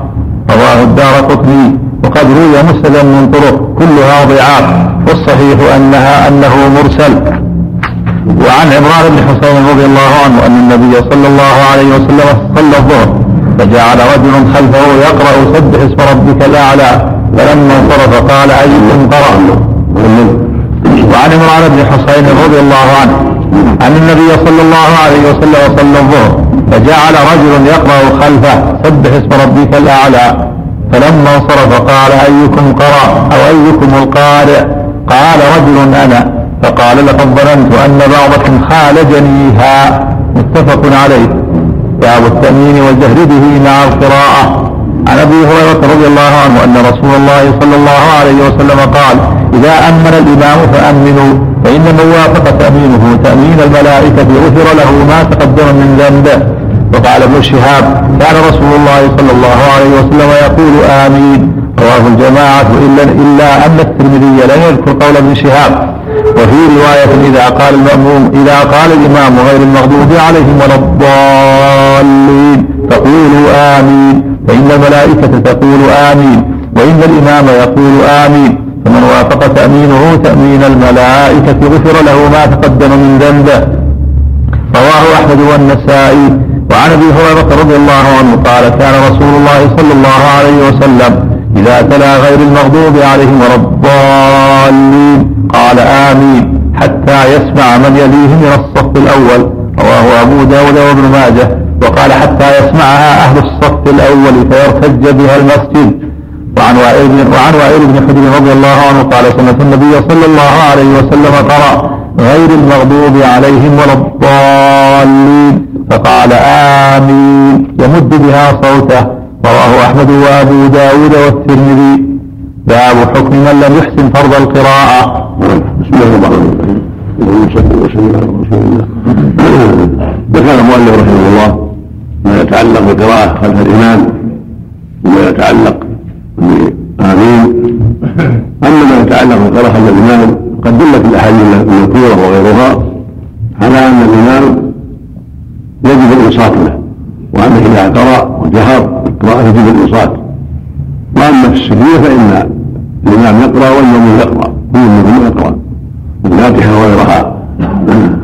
رواه الدار قطني. وقد روي مسندا من طرق كلها ضعاف والصحيح أنها أنه مرسل. وعن عمران بن حسين رضي الله عنه أن النبي صلى الله عليه وسلم صلى الظهر فجعل رجل خلفه يقرأ سبح اسم ربك الأعلى فلما انصرف قال أيكم قرأ وعن عمران بن حسين رضي الله عنه. أن النبي صلى الله عليه وسلم صلى الظهر فجعل رجل يقرأ خلفه سبح اسم ربك الأعلى. فلما انصرف قال أيكم قرأ أو أيكم القارئ؟ قال رجل أنا. فقال لقد ظننت أن بعضكم خالجنيها متفق عليه. باب التأمين والجهر به مع القراءة. عن أبي هريرة رضي الله عنه أن رسول الله صلى الله عليه وسلم قال إذا أمن الإمام فأمنوا فإن من وافق تأمينه تأمين الملائكة غفر له ما تقدم من ذنبه. وقال ابن شهاب كان رسول الله صلى الله عليه وسلم يقول آمين. رواه الجماعة إلا, إلا أن الترمذي لم يذكر قول ابن شهاب. وفي رواية إذا قال المأموم إذا قال الإمام غير المغضوب عليهم ولا الضالين فقولوا آمين. فإن الملائكة تقول آمين. وإن الإمام يقول آمين. فمن وافق تأمينه تأمين الملائكة غفر له ما تقدم من ذنبه. رواه أحمد والنسائي. وعن أبي هريرة رضي الله عنه قال كان رسول الله صلى الله عليه وسلم إذا تلا غير المغضوب عليهم ولا الضالين قال آمين حتى يسمع من يليه من الصف الأول. رواه أبو داود وابن ماجه. وقال حتى يسمعها أهل الصف الأول فيرتج بها المسجد. وعن وائل بن وعن وائل بن حجر رضي الله عنه قال سمعت النبي صلى الله عليه وسلم قرأ غير المغضوب عليهم ولا الضالين. فقال آمين. يمد بها صوته. رواه أحمد وأبو داود والترمذي. باب حكم من لم يحسن فرض القراءة. بسم الله الرحمن الرحيم. اللهم صل وسلم على رسول الله. ذكر المؤلف رحمه الله ما يتعلق بالقراءة خلف الإمام وما يتعلق آمين أما يتعلق بقراءة الإمام قد دلت الأحاديث المذكورة وغيرها على أن الإمام يجب الإنصات له وأنه إذا قرأ وجهر القراءة يجب الإنصات. وأما في السرية فإن الإمام يقرأ والمؤمن يقرأ كل منهم يقرأ الفاتحة وغيرها.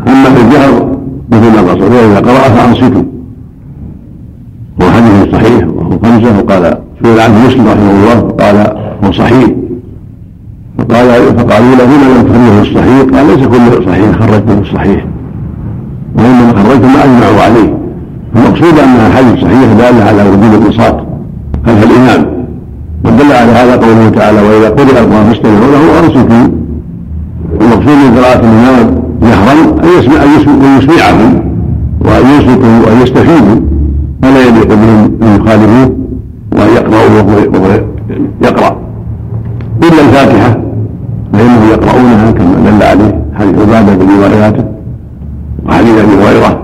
أما في الجهر مثل ما قصر إذا قرأ فأنصتوا. هو حديث صحيح وهو خمسة وقال سئل عنه مسلم رحمه الله قال صحيح. فقال فقالوا له لما لم تخرجه الصحيح. قال ليس كل صحيح خرجته الصحيح. وإنما خرجت ما اجمعوا عليه. المقصود انها حديث صحيح داله على وجود الانصات خلف الإمام؟ ودل على هذا قوله تعالى وإذا قرئ القران فاستمعوا له وانصتوا المقصود من قراءة الإمام جهرا أن يسمع أن يسمعهم وأن ينصتوا وأن يستفيدوا فلا يليق بهم ان يخالفوه وأن يقرأوا وهو يقرأ. إلا الفاتحة فإنهم يقرؤونها كما دل عليه حديث عبادة بن رواياته وحديث أبي هريرة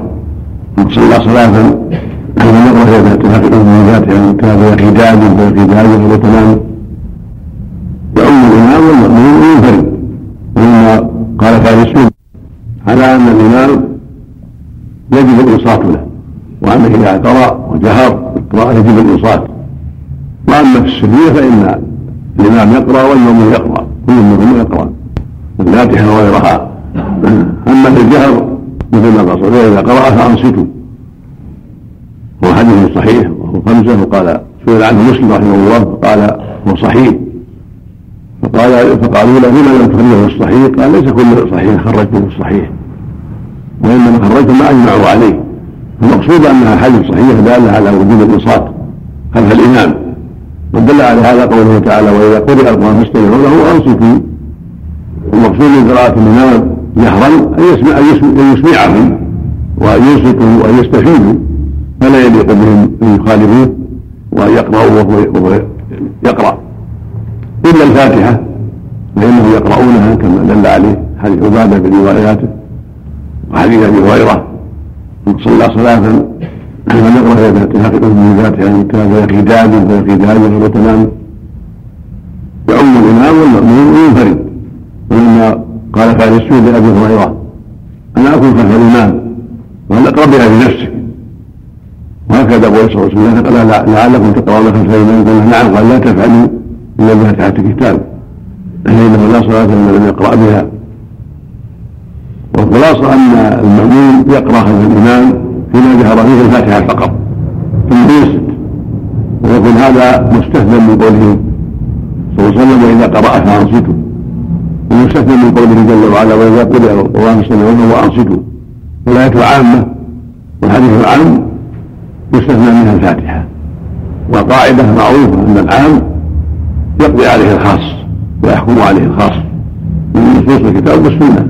من صلى صلاة مر فيها تناقض من الفاتحة كان في خداج في وتمام يؤم الإمام والمأمون وينفرد ومما قال فارسون على أن الإمام يجب الإنصات له وأنه إذا قرأ وجهر القراءة يجب الإنصات. وأما في السرية فإن الإمام يقرأ والمأمون يقرأ. كل منهم يقرأ. الفاتحة وغيرها. أما في الجهر مثل ما قصر إذا قرأ فأنصتوا. هو حديث صحيح وهو خمسة وقال سئل عنه مسلم رحمه الله قال هو صحيح. فقال فقالوا له لما لم تخرجه الصحيح؟ قال ليس كل صحيح خرجته الصحيح. وإنما خرجت ما أجمعوا عليه. المقصود أنها حديث صحيح دالة على وجود الإنصات. خلف الإمام. ودل على هذا قوله تعالى وإذا قرئ القرآن فاستمعوا له وانصتوا المقصود من قراءة الامام جهرا أن يسمع أن يسمعهم وأن ينصتوا وأن يستفيدوا فلا يليق بهم ان يخالفوه وأن يقرأوا وهو يقرأ. إلا الفاتحة فإنهم يقرؤونها كما دل عليه حديث عبادة في رواياته وحديث أبي هريرة صلى صلاة لما نقرا هذا تناقض من ذاتها أن كان خداج فخداج وهو تمام يعم الامام والمأمون وينفرد ولما قال فارسون لابي هريره أنا اكون خلف الامام وهل اقرا بها بنفسك وهكذا قول صلى الله عليه وسلم قال لعلكم تقرؤون خلف الامام قال نعم قال لا تفعلوا الا بفاتحه الكتاب فانه لا صلاه لمن لم يقرا بها والخلاصه ان المأمون يقرا خلف الإمام فيما جهر فيه الفاتحة فقط. ثم ينصت ويكون هذا مستثنى من قوله صلى الله عليه وسلم واذا قرأ فانصتوا ومستثنى من قوله جل وعلا وإذا قرئ القرآن فاستمعوا وأنصتوا. والايه عامه والحديث العام يستثنى منها الفاتحة. وقاعدة معروفة أن العام يقضي عليه الخاص ويحكم عليه الخاص. من نصوص الكتاب والسنة.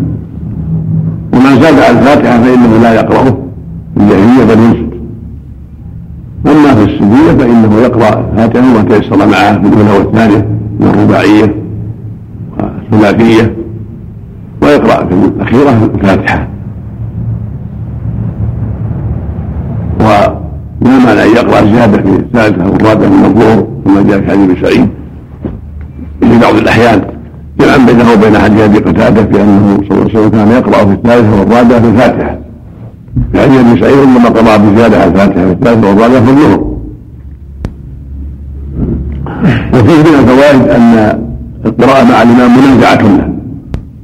ومن زاد على الفاتحة فإنه لا يقرأه. الجاهلية بل ينصت أما في السنية فإنه يقرأ الفاتحة وما تيسر معها في الأولى والثانية من الرباعية والثلاثية ويقرأ في الأخيرة الفاتحة. ولا مانع أن يقرأ زيادة في الثالثة والرابعة من الظهر كما جاء في حديث سعيد. في بعض الأحيان جمعا بينه وبين حديث أبي قتادة في أنه صلى الله عليه وسلم كان يقرأ في الثالثة والرابعة في الفاتحة. يعني ابن سعيد على الفاتحة في الثالثه والرابعه في الظهر وفيه من الفوائد أن القراءة مع الإمام منازعة له.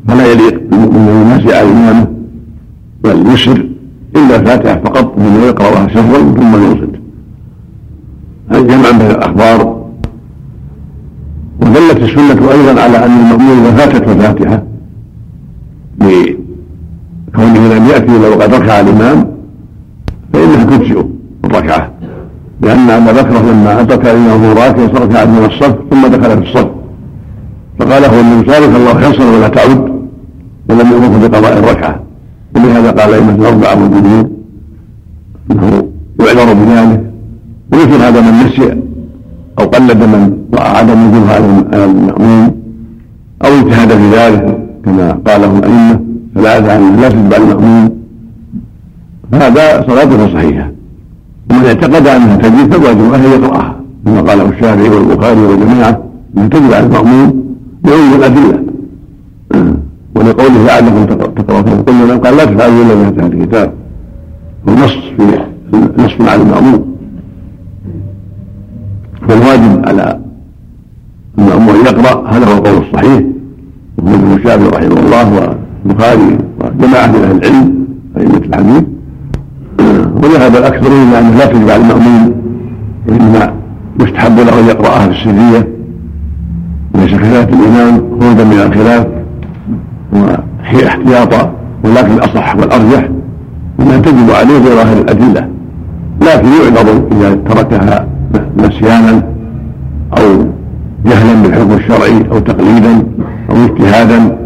فلا يليق ان ينازع امامه بل يسر إلا الفاتحة فقط ثم يقراها سرا ثم ينصت جمعا بين الأخبار. ودلت السنة أيضا على أن المأمون اذا فاتته الفاتحه كونه لم يأتي إلا وقد ركع الإمام فإنها تجزئه الركعة. لأن أبا بكر لما أدرك الإمام راكع ركع من الصف ثم دخل في الصف. فقال هو من ذلك الله خيصا ولا تعود ولم يأمره بقضاء الركعة. ولهذا قال أئمة الأربعة والجمهور أنه يعذر بذلك. ومثل هذا من نسي أو قلد من رأى عدم وجودها على المأمون أو اجتهد في ذلك كما قاله الأئمة. فلا عنه لا تتبع المأمون فهذا صلاته صحيحة. ومن اعتقد أنها تجب فالواجب أن يقرأها كما قاله الشافعي والبخاري والجماعة أنها تجب على المأمون بعموم الأدلة. ولقوله لعلكم تقرؤون قلنا قال لا تفعلوا إلا بهذا الكتاب. ونص في نص على المأمور فالواجب على المأمور يقرأ هذا هو القول الصحيح. وهو الشافعي رحمه الله والبخاري وجماعة من أهل العلم أئمة الحديث. وذهب الأكثرون إلى أنه لا تجب على المأمون وإنما يستحب له أن يقرأها في السرية ليس خلاف الإمام خروجا من الخلاف واحتياطا ولكن الأصح والأرجح أنها تجب عليه بظاهر الأدلة. لكن يعذر إذا تركها نسيانا أو جهلا بالحكم الشرعي أو تقليدا أو اجتهادا.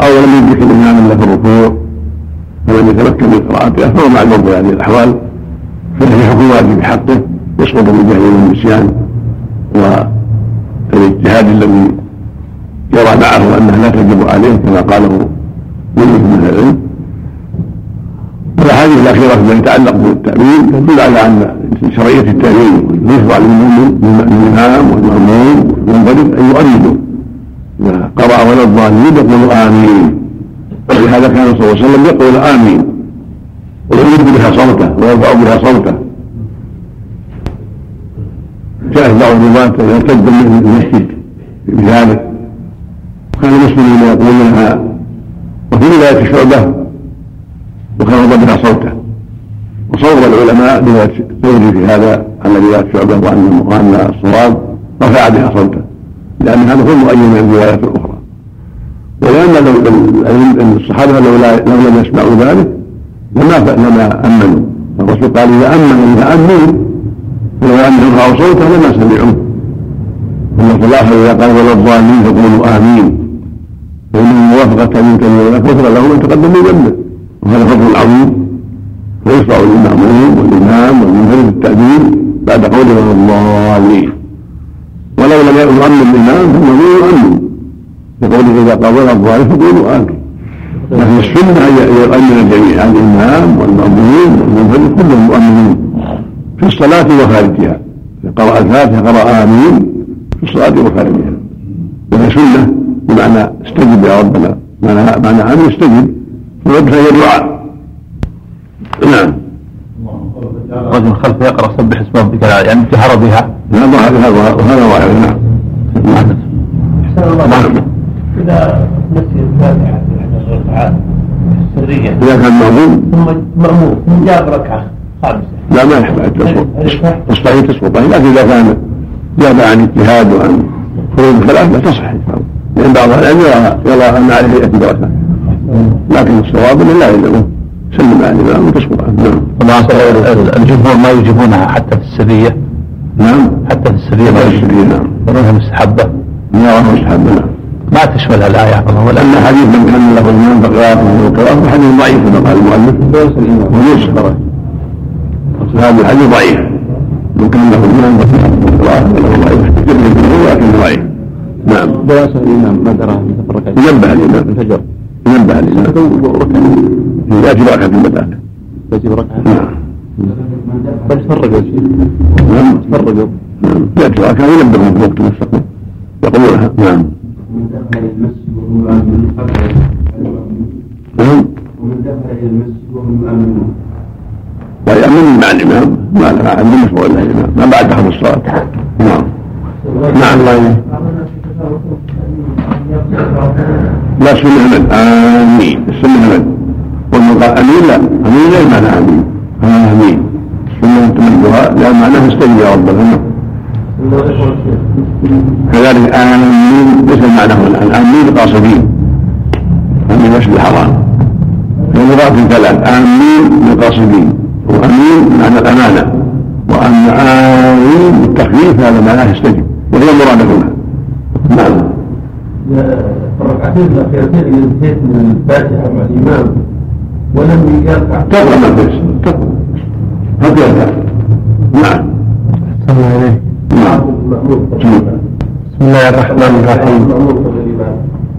أو لم يدرك الإمام إلا في الركوع فلم يتمكن من قراءتها فهو معذور في هذه الأحوال فله حكم واجب بحقه يسقط بالجهل والنسيان والاجتهاد الذي يرى معه أنها لا تجب عليه كما قاله من العلم. والاحاديث الأخيرة فيما يتعلق بالتأويل تدل على أن شرعية التأويل يشرع للامام والمأمون والمنفرد أن يؤمنوا قرا ولا الضالين يقول آمين. ولهذا كان صلى الله عليه وسلم يقول آمين. ويمد بها صوته ويرفع بها صوته. جاء بعض الرواة يرتد من المسجد بذلك. وكان المسلمون يقولونها وفي رواية شعبة وخفض بها صوته. وصوب العلماء برواية الثوري في هذا على رواية شعبة وأن وأن الصواب رفع بها صوته. لأن هذا هو مؤيد من الروايات الأخرى. ولأن لو الصحابة لو, لو لم يسمعوا ذلك لما لما أمنوا. الرسول قال إذا أمن إذا أمنوا فلو أن يرفعوا صوته لما سمعوه. ثم في الآخر إذا قال ولا فقولوا آمين. فإن الموافقة منك كفر له من تقدم من ذنبه. وهذا فضل عظيم. فيشرع للمأمون والإمام والمنفرد التأديب بعد قوله الضالين ولو لم يؤمن الإمام فالمأمون يؤمن لقوله إذا قال الضالين فقولوا آمين لكن السنة أن يؤمن الجميع الإمام والمأمون والمنفرد كلهم مؤمنين في الصلاة وخارجها. قرأ الفاتحة قرأ آمين في الصلاة وخارجها. وهي سنة بمعنى استجب يا ربنا. معنى معنى آمين استجب ويدفع الدعاء. نعم. رجل خلفه يقرأ سبح اسم ربك يعني جهر بها هذا وهذا واحد نعم. نعم. إذا نسي الفاتحة في إحدى الركعات السرية إذا كان مأموم ثم مأموم ثم جاء بركعة خامسة. لا ما يحتاج تسقط تصحيح تسقط لكن إذا كان جاب عن اجتهاد وعن خروج الخلاف لا تصح. لأن بعض العلم يرى أن عليه يأتي بركة لكن الصواب انه لا يلزمه سلم على الامام وتسقط عنه نعم. الجمهور ما يجيبونها حتى في السرية. نعم. حتى في السرية ما السرية نعم. يرونها مستحبة. يراها مستحبة نعم. ما تشملها الايه ولا؟ أن حديث من كان له الامام فقراءته وقراءته حديث ضعيف كما قال المؤلف. وليس هذا الحديث ضعيف. من كان له فقراءته له ضعيف لكنه ضعيف. نعم. دراسة الامام ما ينبه الامام الفجر ينبه الإمام يأتي بركة في البداية يأتي بركة نعم بل تفرقوا نعم تفرقوا نعم. يأتي بركة وينبه في وقت مستقبل يقولونها نعم. من دخل المسجد وهم يؤمنون نعم. ومن دخل إلى المسجد وهم يؤمنون ويأمن مع الإمام. ما لا عند مشروع إلا الإمام ما بعد دخل الصلاة. نعم. نعم. الله لا سنة من آمين. السنة من ومن قال أمين لا. أمين لا معنى آمين. آمين. السنة تمدها لا معناه استجب يا رب. العالمين كذلك آمين. ليس معناه الآن آمين قاصدين. آمين مسجد الحرام؟ لغات ثلاث آمين للقاصدين وأمين معنى الأمانة. وأن آمين بالتخفيف هذا معناه استجب وهي المراد هنا نعم اللي انتهيت من الفاتحة مع الإمام ولم يركع تقرا ما في تقرا هكذا نعم. الله عليك نعم. بسم الله الرحمن الرحيم.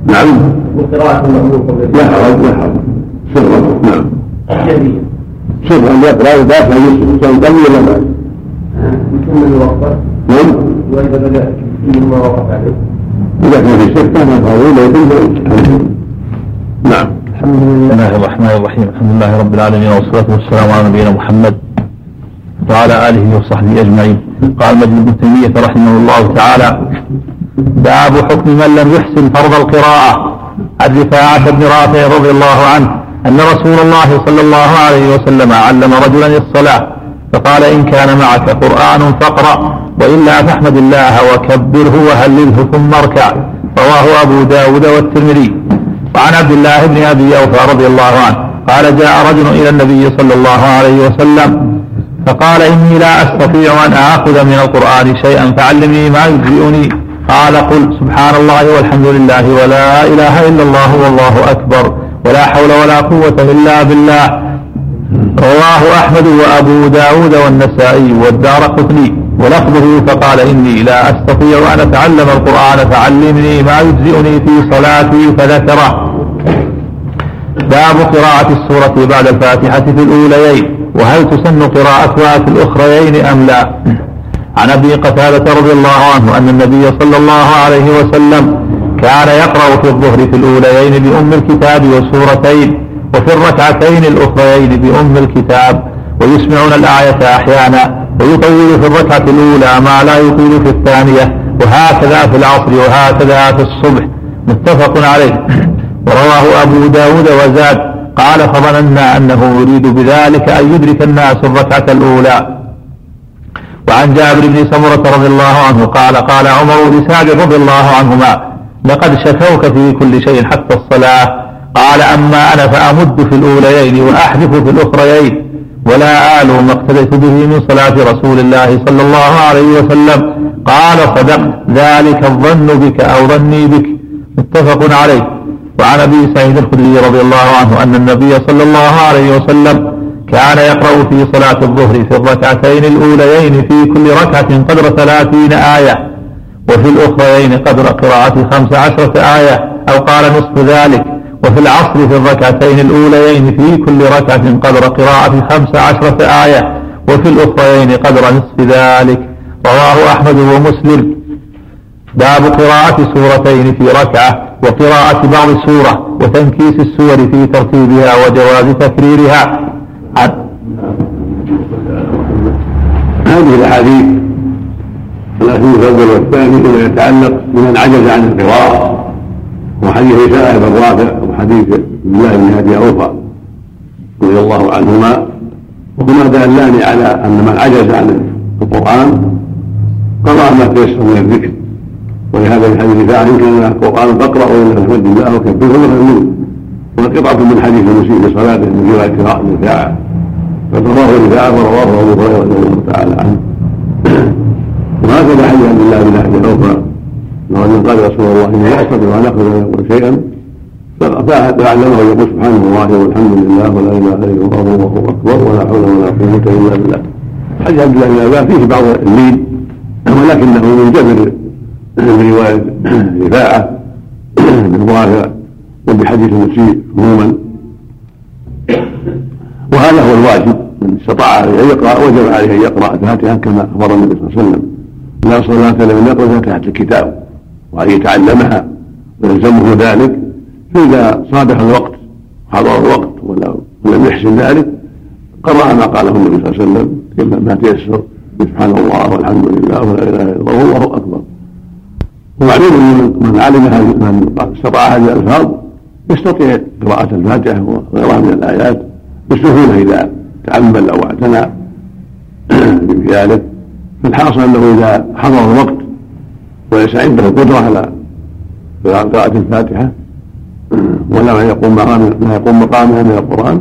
نعم. وقراءة المأمور قبل لا حرج لا حرج سرا نعم. جميل سرا يقرا يدافع يسر سواء قبل ولا بعد يكمل الوقت نعم. وإذا بدأ مما وقف عليه إذا كان في شك كان طويلا يكون نعم. الحمد لله. الرحمن الرحيم. الحمد لله رب العالمين والصلاة والسلام على نبينا محمد وعلى آله وصحبه أجمعين. قال مجد ابن تيمية رحمه الله تعالى باب حكم من لم يحسن فرض القراءة. عن رفاعة بن رافع رضي الله عنه أن رسول الله صلى الله عليه وسلم علم رجلا الصلاة فقال إن كان معك قرآن فاقرأ وإلا فاحمد الله وكبره وهلله ثم اركع. رواه أبو داود والترمذي. وعن عبد الله بن أبي أوفى رضي الله عنه قال جاء رجل إلى النبي صلى الله عليه وسلم فقال إني لا أستطيع أن آخذ من القرآن شيئا فعلمني ما يجزئني. قال قل سبحان الله والحمد لله ولا إله إلا الله والله أكبر ولا حول ولا قوة إلا بالله. رواه أحمد وأبو داود والنسائي والدار قطني ولفظه فقال إني لا أستطيع أن أتعلم القرآن فعلمني ما يجزئني في صلاتي فذكره. باب قراءة السورة بعد الفاتحة في الأوليين وهل تسن قراءتها في الأخريين أم لا؟ عن أبي قتادة رضي الله عنه أن النبي صلى الله عليه وسلم كان يقرأ في الظهر في الأوليين بأم الكتاب وسورتين وفي الركعتين الأخريين بأم الكتاب ويسمعون الآية أحيانا ويطول في الركعة الأولى ما لا يطيل في الثانية وهكذا في العصر وهكذا في الصبح. متفق عليه. ورواه أبو داود وزاد قال فظننا أنه يريد بذلك أن يدرك الناس الركعة الأولى. وعن جابر بن سمرة رضي الله عنه قال قال عمر لسعد رضي الله عنهما لقد شكوك في كل شيء حتى الصلاة قال أما أنا فأمد في الأوليين وأحذف في الأخريين ولا آل ما اقتديت به من صلاة رسول الله صلى الله عليه وسلم. قال صدقت ذلك الظن بك أو ظني بك. متفق عليه. وعن أبي سعيد الخدري رضي الله عنه أن النبي صلى الله عليه وسلم كان يقرأ في صلاة الظهر في الركعتين الأوليين في كل ركعة قدر ثلاثين آية وفي الأخريين قدر قراءة خمس عشرة آية أو قال نصف ذلك. وفي العصر في الركعتين الأوليين في كل ركعة قدر قراءة خمس عشرة آية وفي الأخريين قدر نصف ذلك. رواه أحمد ومسلم. باب قراءة سورتين في ركعة وقراءة بعض السورة وتنكيس السور في ترتيبها وجواز تكريرها. هذه الأحاديث الحديث الأول والثاني فيما يتعلق بمن عجز عن القراءة وحديث سائر بن رافع وحديث عبد الله بن أبي اوفى رضي الله عنهما وهما دالان على أن من عجز عن القرآن قرأ ما تيسر من الذكر. ولهذا في حديث فاعل إن كان القرآن فاقرا وإن الحمد الله وكبره وكبره وقطعه من حديث المسيء في صلاته من روايه قراءة رفاعه فرواه رفاعه ورواه أبو هريرة رضي الله تعالى عنه. وهكذا حديث عبد الله بن أبي اوفى انه قال رسول الله اني استطيع ان يقول شيئا فعلمه يقول سبحان الله والحمد لله ولا إله إلا الله والله اكبر ولا حول ولا قوة إلا بالله. حديث عبد الله بن ابي فيه بعض اللين ولكنه منجبر من رواية رفاعة بن رافع وبحديث المسيء عموما. وهذا هو الواجب من استطاع أن يقرأ وجب عليه أن يقرأ الفاتحة كما أخبر النبي صلى الله عليه وسلم. لا صلاة لمن يقرأ فاتحة الكتاب وأن يتعلمها ويلزمه ذلك. فاذا صادف الوقت حضر الوقت ولم يحسن ذلك قرأ ما قاله النبي صلى الله عليه وسلم ما تيسر سبحان الله والحمد لله ولا إله إلا الله والله أكبر. ومعلوم أن من علم هذه من استطاع هذه الألفاظ يستطيع قراءة الفاتحة وغيرها من الآيات بسهولة إذا تأمل أو اعتنى بذلك فالحاصل أنه إذا حضر الوقت وليس عنده قدرة على قراءة الفاتحة ولا يقوم ما يقوم مقامها من القرآن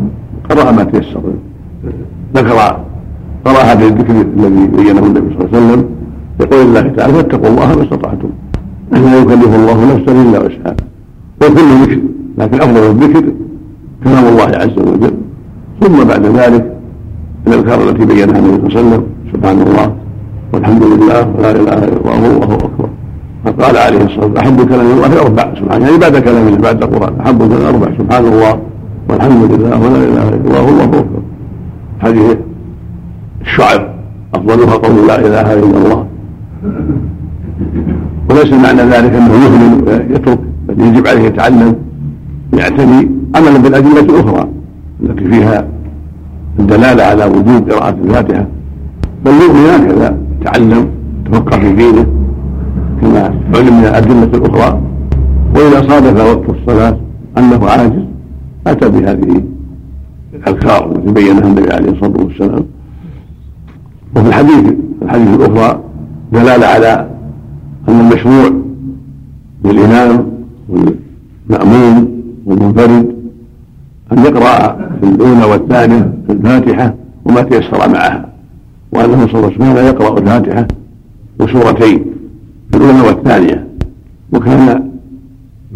قرأ ما تيسر. ذكر قرأ هذا الذكر الذي بينه النبي صلى الله عليه وسلم يقول الله تعالى فاتقوا الله ما استطعتم. لا يكلف الله نفسا إلا وسعها. وكل ذكر لكن أفضل الذكر كلام الله عز وجل. ثم بعد ذلك الأذكار التي بينها النبي صلى الله عليه وسلم سبحان الله والحمد لله ولا إله إلا الله والله أكبر. فقال عليه الصلاة والسلام أحب كلام الله أربع سبحان يعني بعد كلام الله بعد القرآن أحب كلام أربع سبحان الله والحمد لله ولا إله إلا الله والله اكبر هذه الشعر أفضلها قول لا إله إلا الله. وليس معنى ذلك أنه يهمل ويترك بل يجب عليه يتعلم يعتني عملا بالأدلة الأخرى التي فيها الدلالة على وجوب قراءة الفاتحة. بل يؤمن هكذا تعلم تفكر في دينه كما علم من الأدلة الأخرى وإذا صادف وقت الصلاة أنه عاجز أتى بهذه الأذكار التي بينها النبي عليه الصلاة والسلام. وفي الحديث الحديث الأخرى دلالة على أن المشروع للإمام والمأموم والمنفرد أن يقرأ في الأولى والثانية في الفاتحة وما تيسر معها وأنه صلى الله عليه وسلم يقرأ الفاتحة وسورتين الأولى والثانية وكان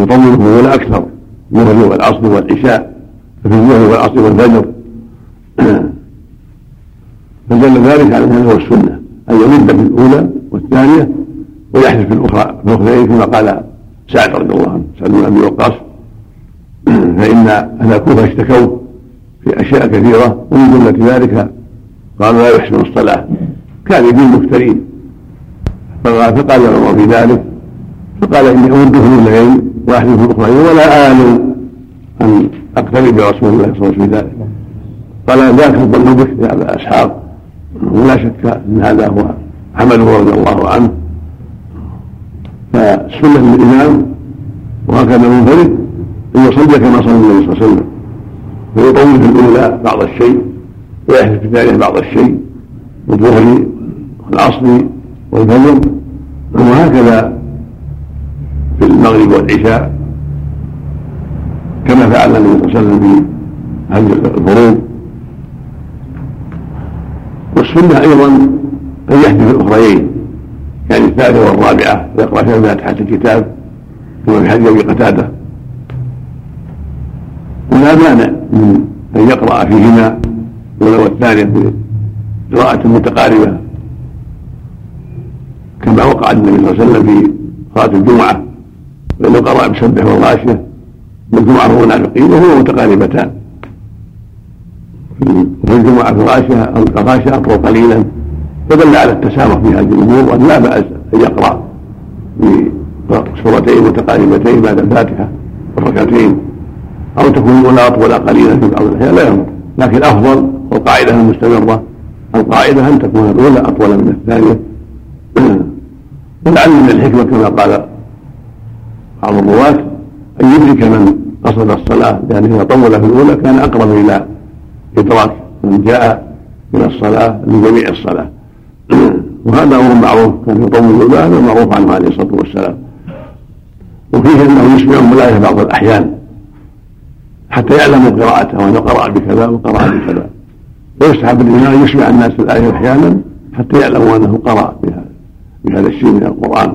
يطول الأولى أكثر الظهر والعصر والعشاء ففي الظهر والعصر والفجر. فدل ذلك على أنه هو السنة أن يمد في الأولى والثانية ويحدث في الأخرى في الأخرين كما قال سعد رضي الله عنه سعد بن أبي وقاص. فإن أهل الكوفة اشتكوا في أشياء كثيرة ومن جملة ذلك قالوا لا يحسن الصلاة. كان يقول مفترين فقال عمر في ذلك فقال إني أمده في الليل وأحدث في الأخرين ولا آل أن أقترب برسول الله صلى الله عليه وسلم في ذلك. قال ذاك الظن بك يا أبا أسحاق. ولا شك أن هذا هو عمله رضي الله عنه. فالسنة للإمام وهكذا المنفرد أن يصلي كما صلى النبي صلى الله عليه وسلم. ويطول في الأولى بعض الشيء ويحدث في الثانية بعض الشيء والظهر والعصر والفجر وهكذا في المغرب والعشاء كما فعل النبي صلى الله عليه وسلم في هذه الفروض والسنة أيضا أن يحدث الأخريين يعني الثالثة والرابعة ويقرأ فيها فاتحة الكتاب كما في حديث أبي قتادة. ولا مانع من أن يقرأ فيهما ولو الثانية بقراءة متقاربة. كما وقع النبي صلى الله عليه وسلم في صلاة الجمعة فإنه قرأ بسبح والغاشية والجمعة والمنافقين وهما متقاربتان. في الجمعة في الغاشية الغاشية أطول قليلا فدل على التسامح في هذه الأمور وأن لا بأس أن يقرأ بسورتين متقاربتين بعد الفاتحة الركعتين أو تكون الأولى أطول قليلا في بعض الأحيان لا يضر لكن الأفضل والقاعدة المستمرة القاعدة أن تكون الأولى أطول من الثانية. ولعل من الحكمة كما قال بعض الرواة أن يدرك من قصد الصلاة لأنه إذا طول في الأولى كان أقرب إلى إدراك من جاء من الصلاة لجميع الصلاة. وهذا أمر معروف كان يطول هذا معروف عنه عليه الصلاة والسلام. وفيه أنه يسمع الآية بعض الأحيان حتى يعلموا قراءته وأنه قرأ بكذا وقرأ بكذا. ويستحب الإمام يسمع الناس الآية أحيانا حتى يعلموا أنه قرأ بهذا بهذا الشيء من القرآن.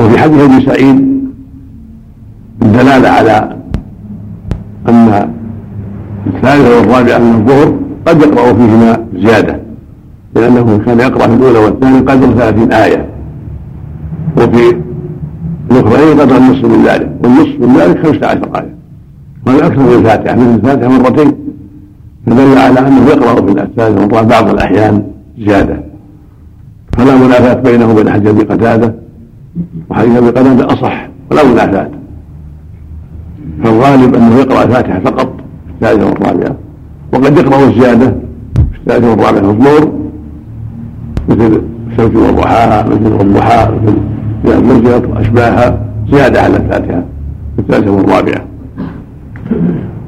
وفي حديث أبي سعيد الدلالة على أن الثالثة والرابعة من الظهر قد يقرأ فيهما زيادة لأنه كان يقرأ في الأولى والثانية قدر ثلاثين آية وفي الأخرين قدر النصف من ذلك والنصف من ذلك خمسة عشر آية. وهذا أكثر من الفاتحة مثل الفاتحة مرتين. فدل على أنه يقرأ في الثالثة والرابعة بعض الأحيان زيادة. فلا منافاة بينه وبين حديث أبي قتادة وحديث أبي قتادة أصح ولا منافاة. فالغالب أنه يقرأ الفاتحة فقط في الثالثة والرابعة وقد يقرأ الزيادة في الثالثة والرابعة الظهر مثل الشمس والضحاها مثل والضحى مثل إذا نزلت وأشباهها زيادة على الفاتحة في الثالثة والرابعة.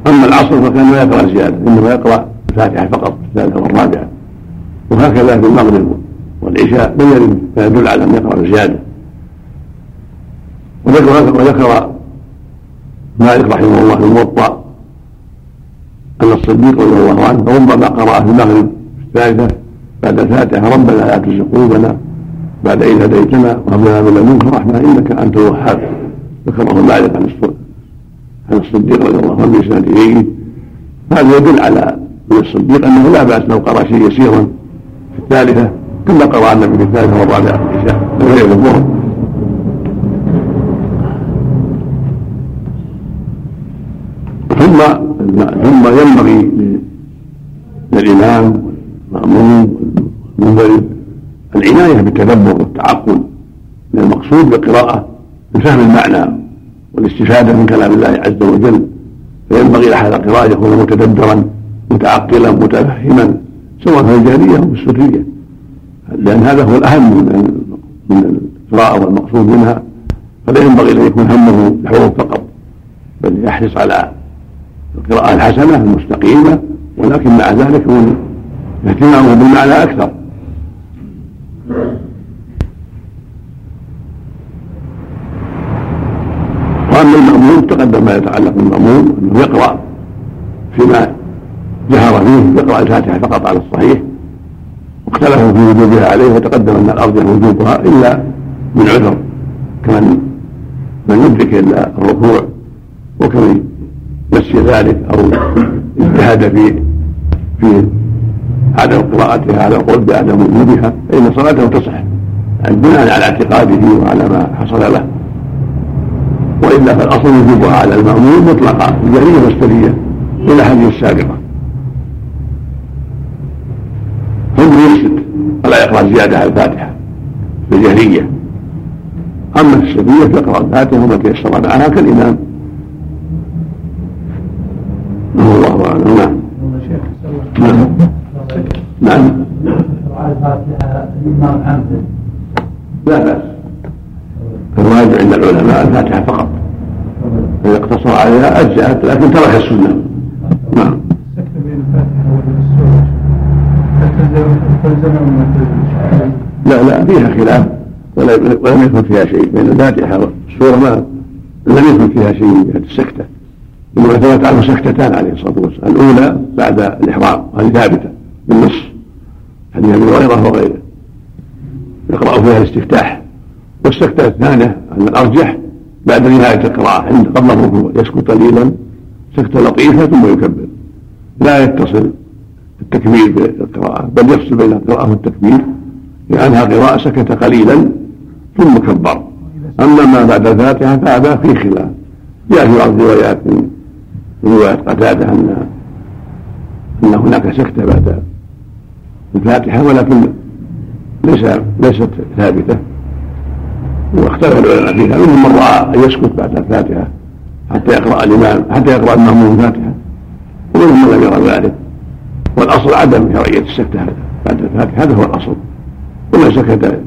أما العصر فكان لا يقرأ زيادة إنما يقرأ الفاتحة فقط في الثالثة والرابعة. وهكذا في المغرب. والعشاء يرد ما يدل على أن يقرأ زيادة. وذكر وذكر مالك رحمه الله في الموطأ أن الصديق رضي الله عنه ربما قرأ في المغرب الثالثة بعد الفاتحة ربنا لا تزغ قلوبنا بعد إذ هديتنا وهب لنا من لدنك رحمة إنك أنت الوهاب. ذكره مالك عن عن الصديق رضي الله عنه بإسناد إليه هذا يدل على من الصديق أنه لا بأس لو قرأ شيء يسيرا في الثالثة. كما قرأ النبي والرابعة في العشاء من غير الظهر ثم ثم ينبغي للإمام والمأموم والمنفرد العناية بالتدبر والتعقل. من المقصود بالقراءة بفهم المعنى والاستفادة من كلام الله عز وجل. فينبغي لأحد القراءة يكون متدبرا متعقلا متفهما سواء في الجارية أو في السرية لأن هذا هو الأهم من من القراءة والمقصود منها فلا ينبغي أن يكون همه الحروف فقط بل يحرص على القراءة الحسنة المستقيمة ولكن مع ذلك يكون اهتمامه بالمعنى أكثر. وأما المأمون تقدم ما يتعلق بالمأمون أنه يقرأ فيما جهر فيه يقرأ الفاتحة فقط على الصحيح واختلفوا في وجوبها عليه وتقدم أن الأرض وجوبها إلا من عذر كمن من يدرك إلا الركوع وكمن نسي ذلك أو اجتهد في في عدم قراءتها على القول بعدم وجودها فإن صلاته تصح بناء على اعتقاده وعلى ما حصل له. وإلا فالأصل وجوبها على المامون مطلقا الجهريه والسريه إلى هذه السابقة. ثم يسكت ولا يقرا زيادة على الفاتحة في الجهرية. أما في السريه فيقرا الفاتحة وما تيسر معها كالامام الله أعلم. نعم. نعم. نعم. لا بأس. الواجب عند العلماء الفاتحة فقط. إذا اقتصر عليها أجزأت لكن ترك السنة نعم لا لا فيها خلاف. ولم يكن فيها شيء. بين الفاتحة والسورة ما لم يكن فيها شيء من جهة السكتة. إنما ثبت عنه سكتتان عليه الصلاة والسلام. الأولى بعد الإحرام وهذه ثابتة بالنص حديث أبي هريرة وغيره. يقرأ فيها الاستفتاح. والسكتة الثانية أن الأرجح بعد نهاية القراءة عند قبل الركوع يسكت قليلا سكتة لطيفة ثم يكبر. لا يتصل التكبير بالقراءة بل يفصل بين القراءة والتكبير لأنها قراءة سكت قليلا ثم كبر. أما ما بعد الفاتحة فهذا في خلاف. جاء في بعض الروايات من رواية قتادة أن أن هناك سكتة بعد الفاتحة ولكن ليس ليست ثابتة. واختلف العلماء فيها. منهم من رأى أن يسكت بعد الفاتحة حتى يقرأ الامام حتى يقرأ المامون الفاتحة ومنهم من لم يرى ذلك. والأصل عدم شرعية السكته بعد الفاتحه هذا هو الأصل. ومن سكت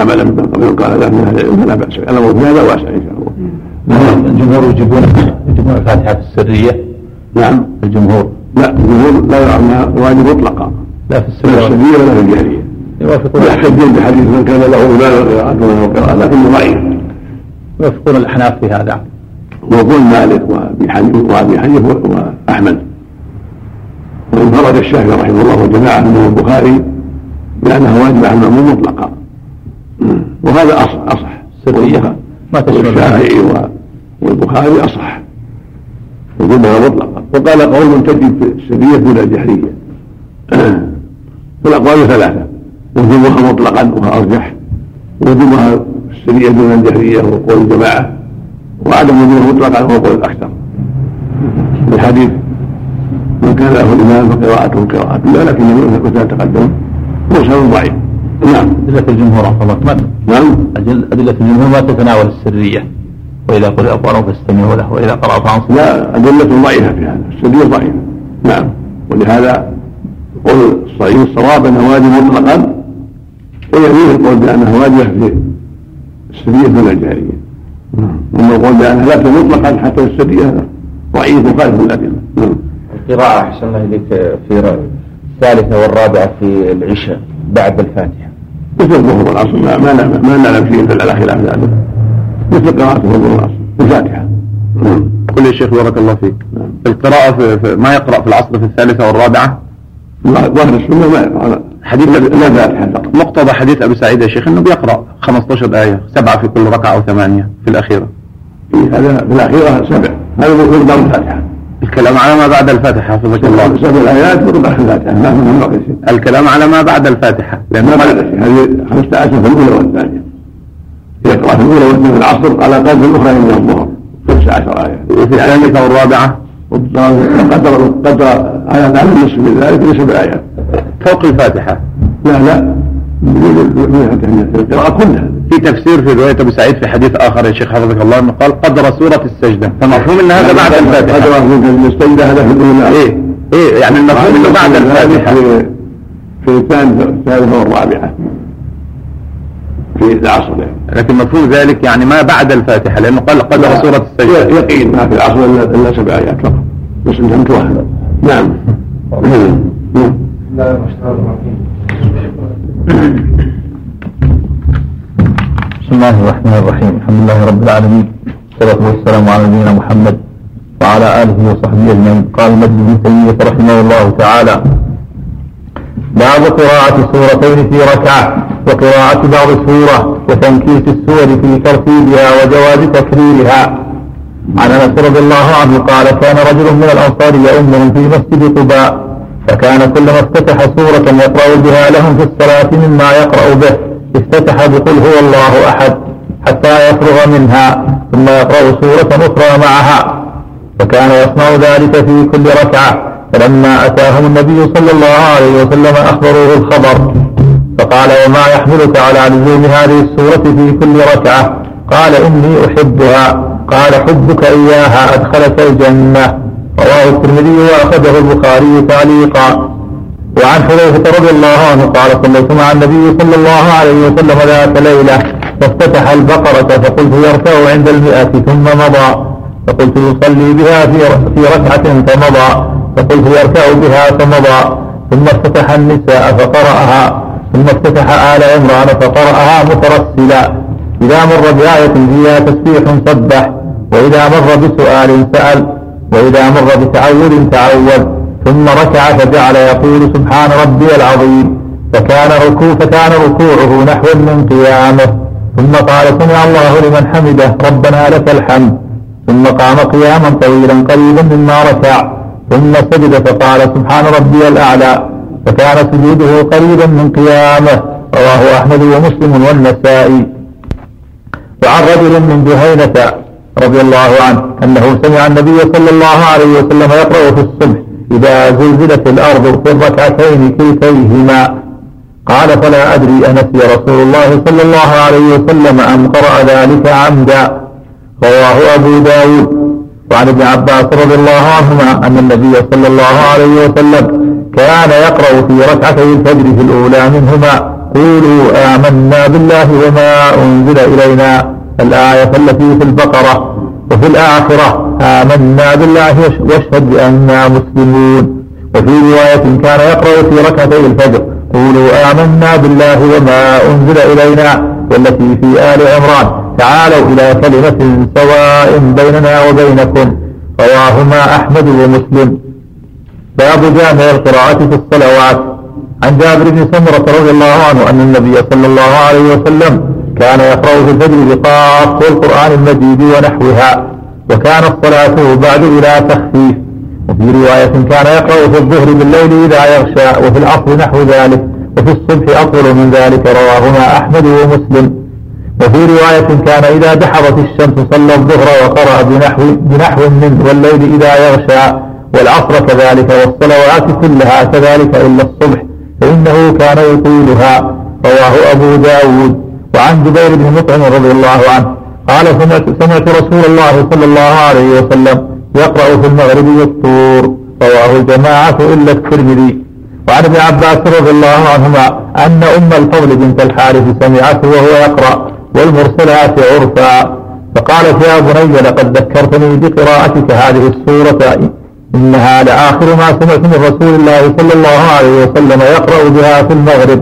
عملا من قال لا من أهل العلم فلا بأس. الامر في هذا واسع إن شاء الله. نعم. الجمهور يجيبون يجيبون الفاتحة السرية. نعم. الجمهور. لا الجمهور لا يرى أنها واجب مطلقا لا في السرية. ولا في الجاهلية. يوافقون. ويحتجون بحديث من كان له ايمان وقراءته له قراءه لكنه ضعيف يوافقون الأحناف في هذا. وقول مالك وأبي حنيفة وأحمد. وانفرد الشافعي رحمه الله وجماعه منه البخاري بأنها واجبة على المأمون مطلقا وهذا اصح أصح. سرية ما والشافعي والبخاري أصح. وجوبها مطلقا وقال قول تجب في السريه دون الجهريه فالاقوال ثلاثة. وجوبها مطلقا وهو ارجح وجوبها السريه دون الجهريه هو قول الجماعه وعدم وجوبها مطلقا هو قول الأكثر. الحديث من كان له الإمام فقراءته قراءة لا لكن مثل تقدم مرسل ضعيف. نعم. أدلة الجمهور عفوا نعم. أدلة الجمهور ما تتناول السرية. وإذا قرأ القرآن فاستمعوا له وإذا قرأ فأنصتوا لا أدلة ضعيفة في هذا. السبيل ضعيف نعم. ولهذا قول الصحيح الصواب أنه واجب مطلقا. ويميل القول بأنها واجبة في السرية دون الجاهلية أما القول بأنها لا مطلقا حتى السرية ضعيف مخالف الأدلة. نعم. القراءة أحسن الله إليك في الثالثة والرابعة في العشاء بعد الفاتحة. مثل الظهر والعصر ما ما نعلم ما نعلم فيه إلا على خلاف ذلك. مثل قراءة الظهر والعصر الفاتحة. نعم. قل يا شيخ بارك الله فيك. نعم. القراءة في في ما يقرأ في العصر في الثالثة والرابعة؟ ظاهر السنة ما يقرأ. حديث لا فاتحة فقط. مقتضى حديث أبي سعيد يا شيخ أنه بيقرأ 15 آية سبعة في كل ركعة أو ثمانية في الأخيرة. في هذا في الأخيرة سبع. هذا مقدار الفاتحة. الكلام على ما بعد الفاتحة حفظك الله سبع آيات مقدار الفاتحة ما في من شيء الكلام على ما بعد الفاتحة لأنه ما بعد شيء هذه خمسة عشر في الأولى والثانية يقرأ في الأولى والثانية في العصر على قدر الأخرى من الظهر خمسة عشر آية وفي الثالثة والرابعة قدر قدر آيات على النصف من ذلك لسبع آيات فوق الفاتحة لا لا من القراءة كلها في تفسير في رواية أبو سعيد في حديث آخر يا شيخ حفظك الله أنه قال قدر سورة السجدة. فمفهوم أن هذا بعد الفاتحة. قدر من السجدة هذا في الأولى إيه إيه يعني المفهوم أنه بعد الفاتحة. في الثالثة والرابعة. في العصر. يعني. لكن مفهوم ذلك يعني ما بعد الفاتحة لأنه قال قدر سورة السجدة. يقين ما في العصر إلا إلا سبع آيات فقط. بس انتهمتها نعم نعم. بسم الله الرحمن الرحيم. بسم الله الرحمن الرحيم. الحمد لله رب العالمين. والصلاة والسلام على نبينا محمد وعلى آله وصحبه أجمعين. قال مجد بن تيمية رحمه الله تعالى باب قراءة سورتين في ركعة وقراءة بعض سورة وتنكيس السور في ترتيبها وجواز تكريرها. عن أنس رضي الله عنه قال كان رجل من الأنصار يؤمهم في مسجد قباء فكان كلما افتتح سورة يقرأ بها لهم في الصلاة مما يقرأ به. افتتح بقل هو الله أحد حتى يفرغ منها ثم يقرأ سورة أخرى معها فكان يصنع ذلك في كل ركعة. فلما أتاهم النبي صلى الله عليه وسلم أخبروه الخبر فقال وما يحملك على لزوم هذه السورة في كل ركعة؟ قال إني أحبها. قال حبك إياها أدخلك الجنة. رواه الترمذي وأخذه البخاري تعليقا. وعن حذيفة رضي الله عنه قال صليت مع النبي صلى الله عليه وسلم ذات ليلة فافتتح البقرة فقلت يركع عند المئة ثم مضى. فقلت يصلي بها في ركعة فمضى. فقلت يركع بها فمضى. ثم افتتح النساء فقرأها. ثم افتتح آل عمران فقرأها مترسلا. إذا مر بآية فيها تسبيح سبح. وإذا مر بسؤال سأل. وإذا مر بتعوذ تعوذ ثم ركع فجعل يقول سبحان ربي العظيم فكان ركوع فكان ركوعه نحو من قيامه. ثم قال سمع الله لمن حمده ربنا لك الحمد. ثم قام قياما طويلا قريبا مما ركع. ثم سجد فقال سبحان ربي الأعلى فكان سجوده قريبا من قيامه. رواه أحمد ومسلم والنسائي. وعن رجل من جهينة رضي الله عنه أنه سمع النبي صلى الله عليه وسلم يقرأ في الصبح. إذا زلزلت الأرض في الركعتين كلتيهما قال فلا أدري أنسي رسول الله صلى الله عليه وسلم أم قرأ ذلك عمدا. رواه أبو داود. وعن ابن عباس رضي الله عنهما أن النبي صلى الله عليه وسلم كان يقرأ في ركعتي الفجر في الأولى منهما. قولوا آمنا بالله وما أنزل إلينا. الآية التي في البقرة. وفي الآخرة آمنا بالله واشهد بأننا مسلمون. وفي رواية كان يقرأ في ركعتي الفجر قولوا آمنا بالله وما أنزل إلينا والتي في آل عمران. تعالوا إلى كلمة سواء بيننا وبينكم. رواهما أحمد ومسلم. باب جامع القراءة في الصلوات. عن جابر بن سمرة رضي الله عنه أن النبي صلى الله عليه وسلم كان يقرأ في الفجر بقاف والقرآن المجيد ونحوها وكانت صلاته بعد إلى تخفيف. وفي رواية كان يقرأ في الظهر بالليل إذا يغشى وفي العصر نحو ذلك وفي الصبح أطول من ذلك رواهما أحمد ومسلم. وفي رواية كان إذا دحضت الشمس صلى الظهر وقرأ بنحو, بنحو منه والليل إذا يغشى والعصر كذلك والصلوات كلها كذلك إلا الصبح فإنه كان يطيلها. رواه أبو داود. وعن جبير بن مطعم رضي الله عنه قال سمعت, سمعت رسول الله صلى الله عليه وسلم يقرأ في المغرب والطور رواه الجماعة إلا الترمذي. وعن ابن عباس رضي الله عنهما أن أم الفضل بنت الحارث سمعته وهو يقرأ والمرسلات عرفا. فقالت يا بني لقد ذكرتني بقراءتك هذه السورة إنها لآخر ما سمعت من رسول الله صلى الله عليه وسلم يقرأ بها في المغرب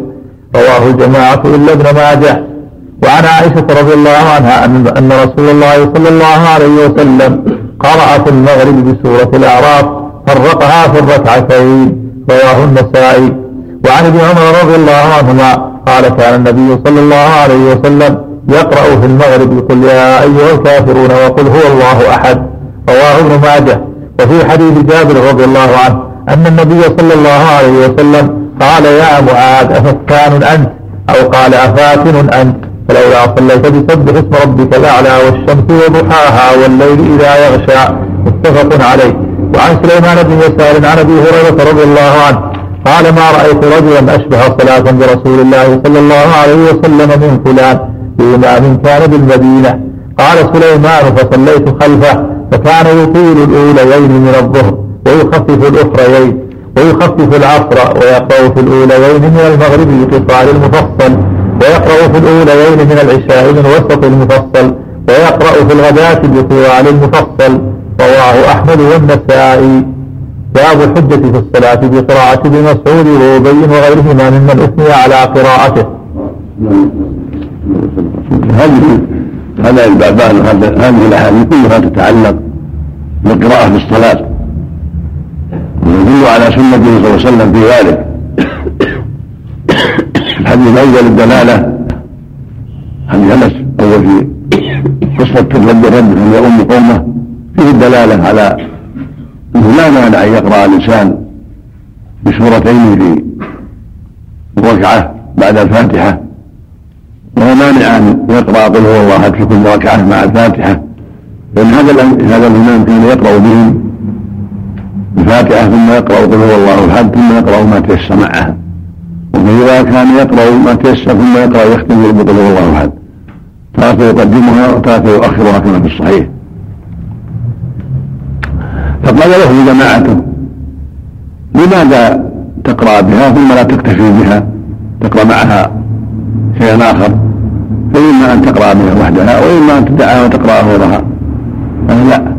رواه الجماعة إلا ابن ماجه. وعن عائشة رضي الله عنها أن رسول الله صلى الله عليه وسلم قرأ في المغرب بسورة الأعراف فرقها في الركعتين رواه النسائي. وعن ابن عمر رضي الله عنهما قال كان النبي صلى الله عليه وسلم يقرأ في المغرب قل يا أيها الكافرون وقل هو الله أحد رواه ابن ماجه. وفي حديث جابر رضي الله عنه أن النبي صلى الله عليه وسلم قال يا معاذ أفتان أنت؟ أو قال أفاتن أنت؟ فلولا صليت بسبح اسم ربك الأعلى والشمس وضحاها والليل إذا يغشى. متفق عليه. وعن سليمان بن يسار عن أبي هريرة رضي الله عنه قال ما رأيت رجلا أشبه صلاة برسول الله صلى الله عليه وسلم من فلان في إمام كان بالمدينة. قال سليمان فصليت خلفه فكان يطيل الأوليين من الظهر ويخفف الأخريين ويخفف العصر ويقرأ في الأوليين من المغرب بقصار المفصل. ويقرأ في الأوليين من العشاء من وسط المفصل ويقرأ في الغداة بطوال المفصل رواه أحمد والنسائي. باب الحجة في الصلاة بقراءة ابن مسعود وأبي وغيرهما ممن أثني على قراءته. هذه هذا البابان هذه الأحاديث كلها تتعلق بالقراءة في الصلاة. ويدل على سنته صلى الله عليه وسلم في ذلك. الحديث الأول الدلالة؟ حديث انس اول في قصة الرد الرد عند أم قومه؟ فيه الدلالة على أنه لا مانع أن يقرأ الإنسان بسورتين في ركعه بعد الفاتحة. ولا مانع أن يقرأ قل هو الله في كل ركعة مع الفاتحة. لأن هذا هذا الإمام كان يقرأ بهم الفاتحة ثم يقرأ قل هو الله أحد ثم يقرأ ما تيسر معها وفإذا كان يقرا ما تيسر ثم يقرا يختم هو الله أحد. تارة يقدمها وتارة يؤخرها كما في الصحيح. فقال له جماعة لماذا تقرأ بها ثم لا تكتفي بها؟ تقرأ معها شيئا آخر؟ فإما أن تقرأ بها وحدها وإما أن تدعها وتقرأ غيرها قال لا.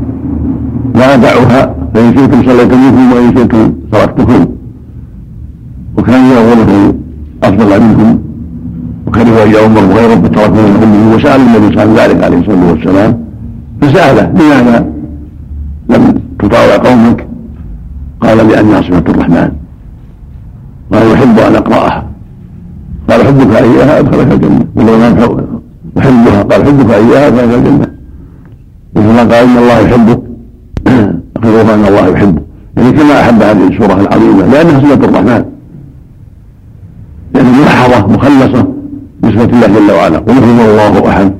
لا دعوها فإن شئتم صليتم منكم وإن شئتم تركتكم وكان يقول أفضل منكم. وكره أن يؤمر غيره فتركوا من أمه وسأل النبي صلى الله عليه الصلاة والسلام. فسأله لماذا لم تطاوع قومك؟ قال لأنها صفة الرحمن. قال أحب أن أقرأها. قال حبك إياها أدخلك الجنة. ولو أحبها. قال حبك إياها أدخلك الجنة. مثل قال إن الله يحبك. أخبره أن الله يحبه يعني كما أحب هذه السورة العظيمة لأنها صفة الرحمن. ملاحظة مخلصة بصفة الله جل وعلا. قل هو الله أحد.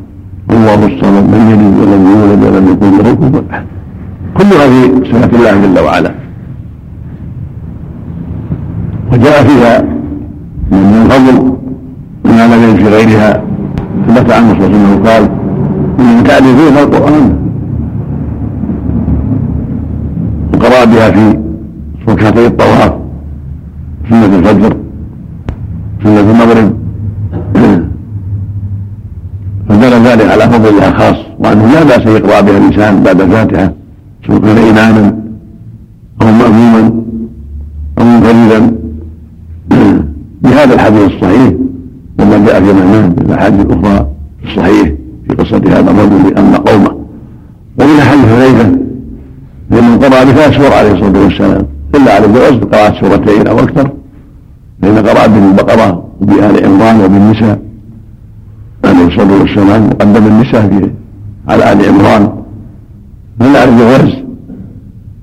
الله الصمد من يلد ولم يولد ولم يكن له كفوا أحد. كلها في صفة الله جل وعلا. وجاء فيها من الفضل ما لم في غيرها ثبت عنه صلى الله عليه وسلم قال من تعرفون القرآن. وقرأ بها في ركعتي الطواف سنة الفجر. سنة المغرب فدل ذلك على فضلها خاص وأنه لا بأس يقرأ بها الإنسان بعد الفاتحة سواء كان إماما أو مأموما أو منفردا. بهذا الحديث الصحيح وما جاء في في الأحاديث الأخرى في الصحيح في قصة هذا الرجل أن قومه. ومن حديث حذيفة لمن قرأ بها سور عليه الصلاة والسلام إلا على الجواز بقراءة سورتين أو أكثر. فإن قرأ بالبقرة وبآل عمران وبالنساء عليه الصلاة والسلام وقدم النساء على آل عمران. فلا على الجواز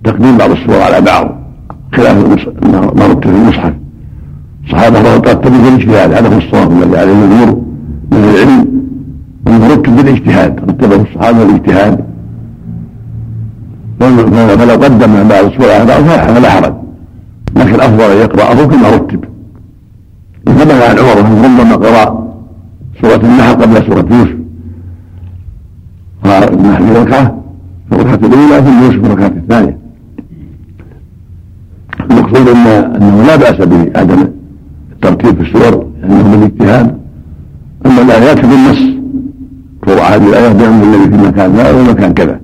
تقديم بعض السور على بعض خلاف ما رتب في المصحف. الصحابة رتبوا بالاجتهاد هذا هو الصواب الذي عليه الجمهور من العلم والمرتب بالاجتهاد رتبه الصحابة بالاجتهاد فلو قدم بعض السور على بعض فلا حرج. لكن الأفضل أن يقرأه كما رتب. ثبت عن عمر انه ربما قرأ سورة النحل قبل سورة يوسف. قرأ النحل ركعة في الركعه الأولى ثم يوسف في الركعه الثانية. المقصود ان إنه لا بأس بعدم الترتيب في السور لأنه بالاجتهاد أما الآيات بالنص تقرا هذه الآية بأمر النبي في مكان ذا ومكان كذا.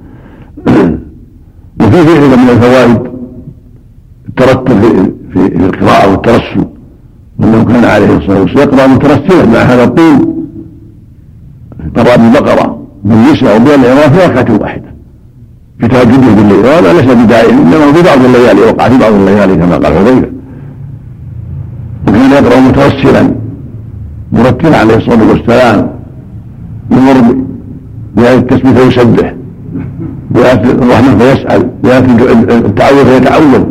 وفيه أيضا من الفوائد الترتب في, في القراءة والترسل. وانه كان عليه الصلاة والسلام يقرأ مترسلا مع هذا الطول. قرا بالبقرة بالنساء وبالعراق في ركعة واحدة. في تهجده بالليل وهذا ليس بدائم إنما في بعض الليالي وقع في بعض الليالي كما قال حذيفة. وكان يقرأ مترسلا مرتلا عليه الصلاة والسلام يمر بآية التسبيح فيسبح بآية الرحمة فيسأل بآية التعوذ فيتعوذ.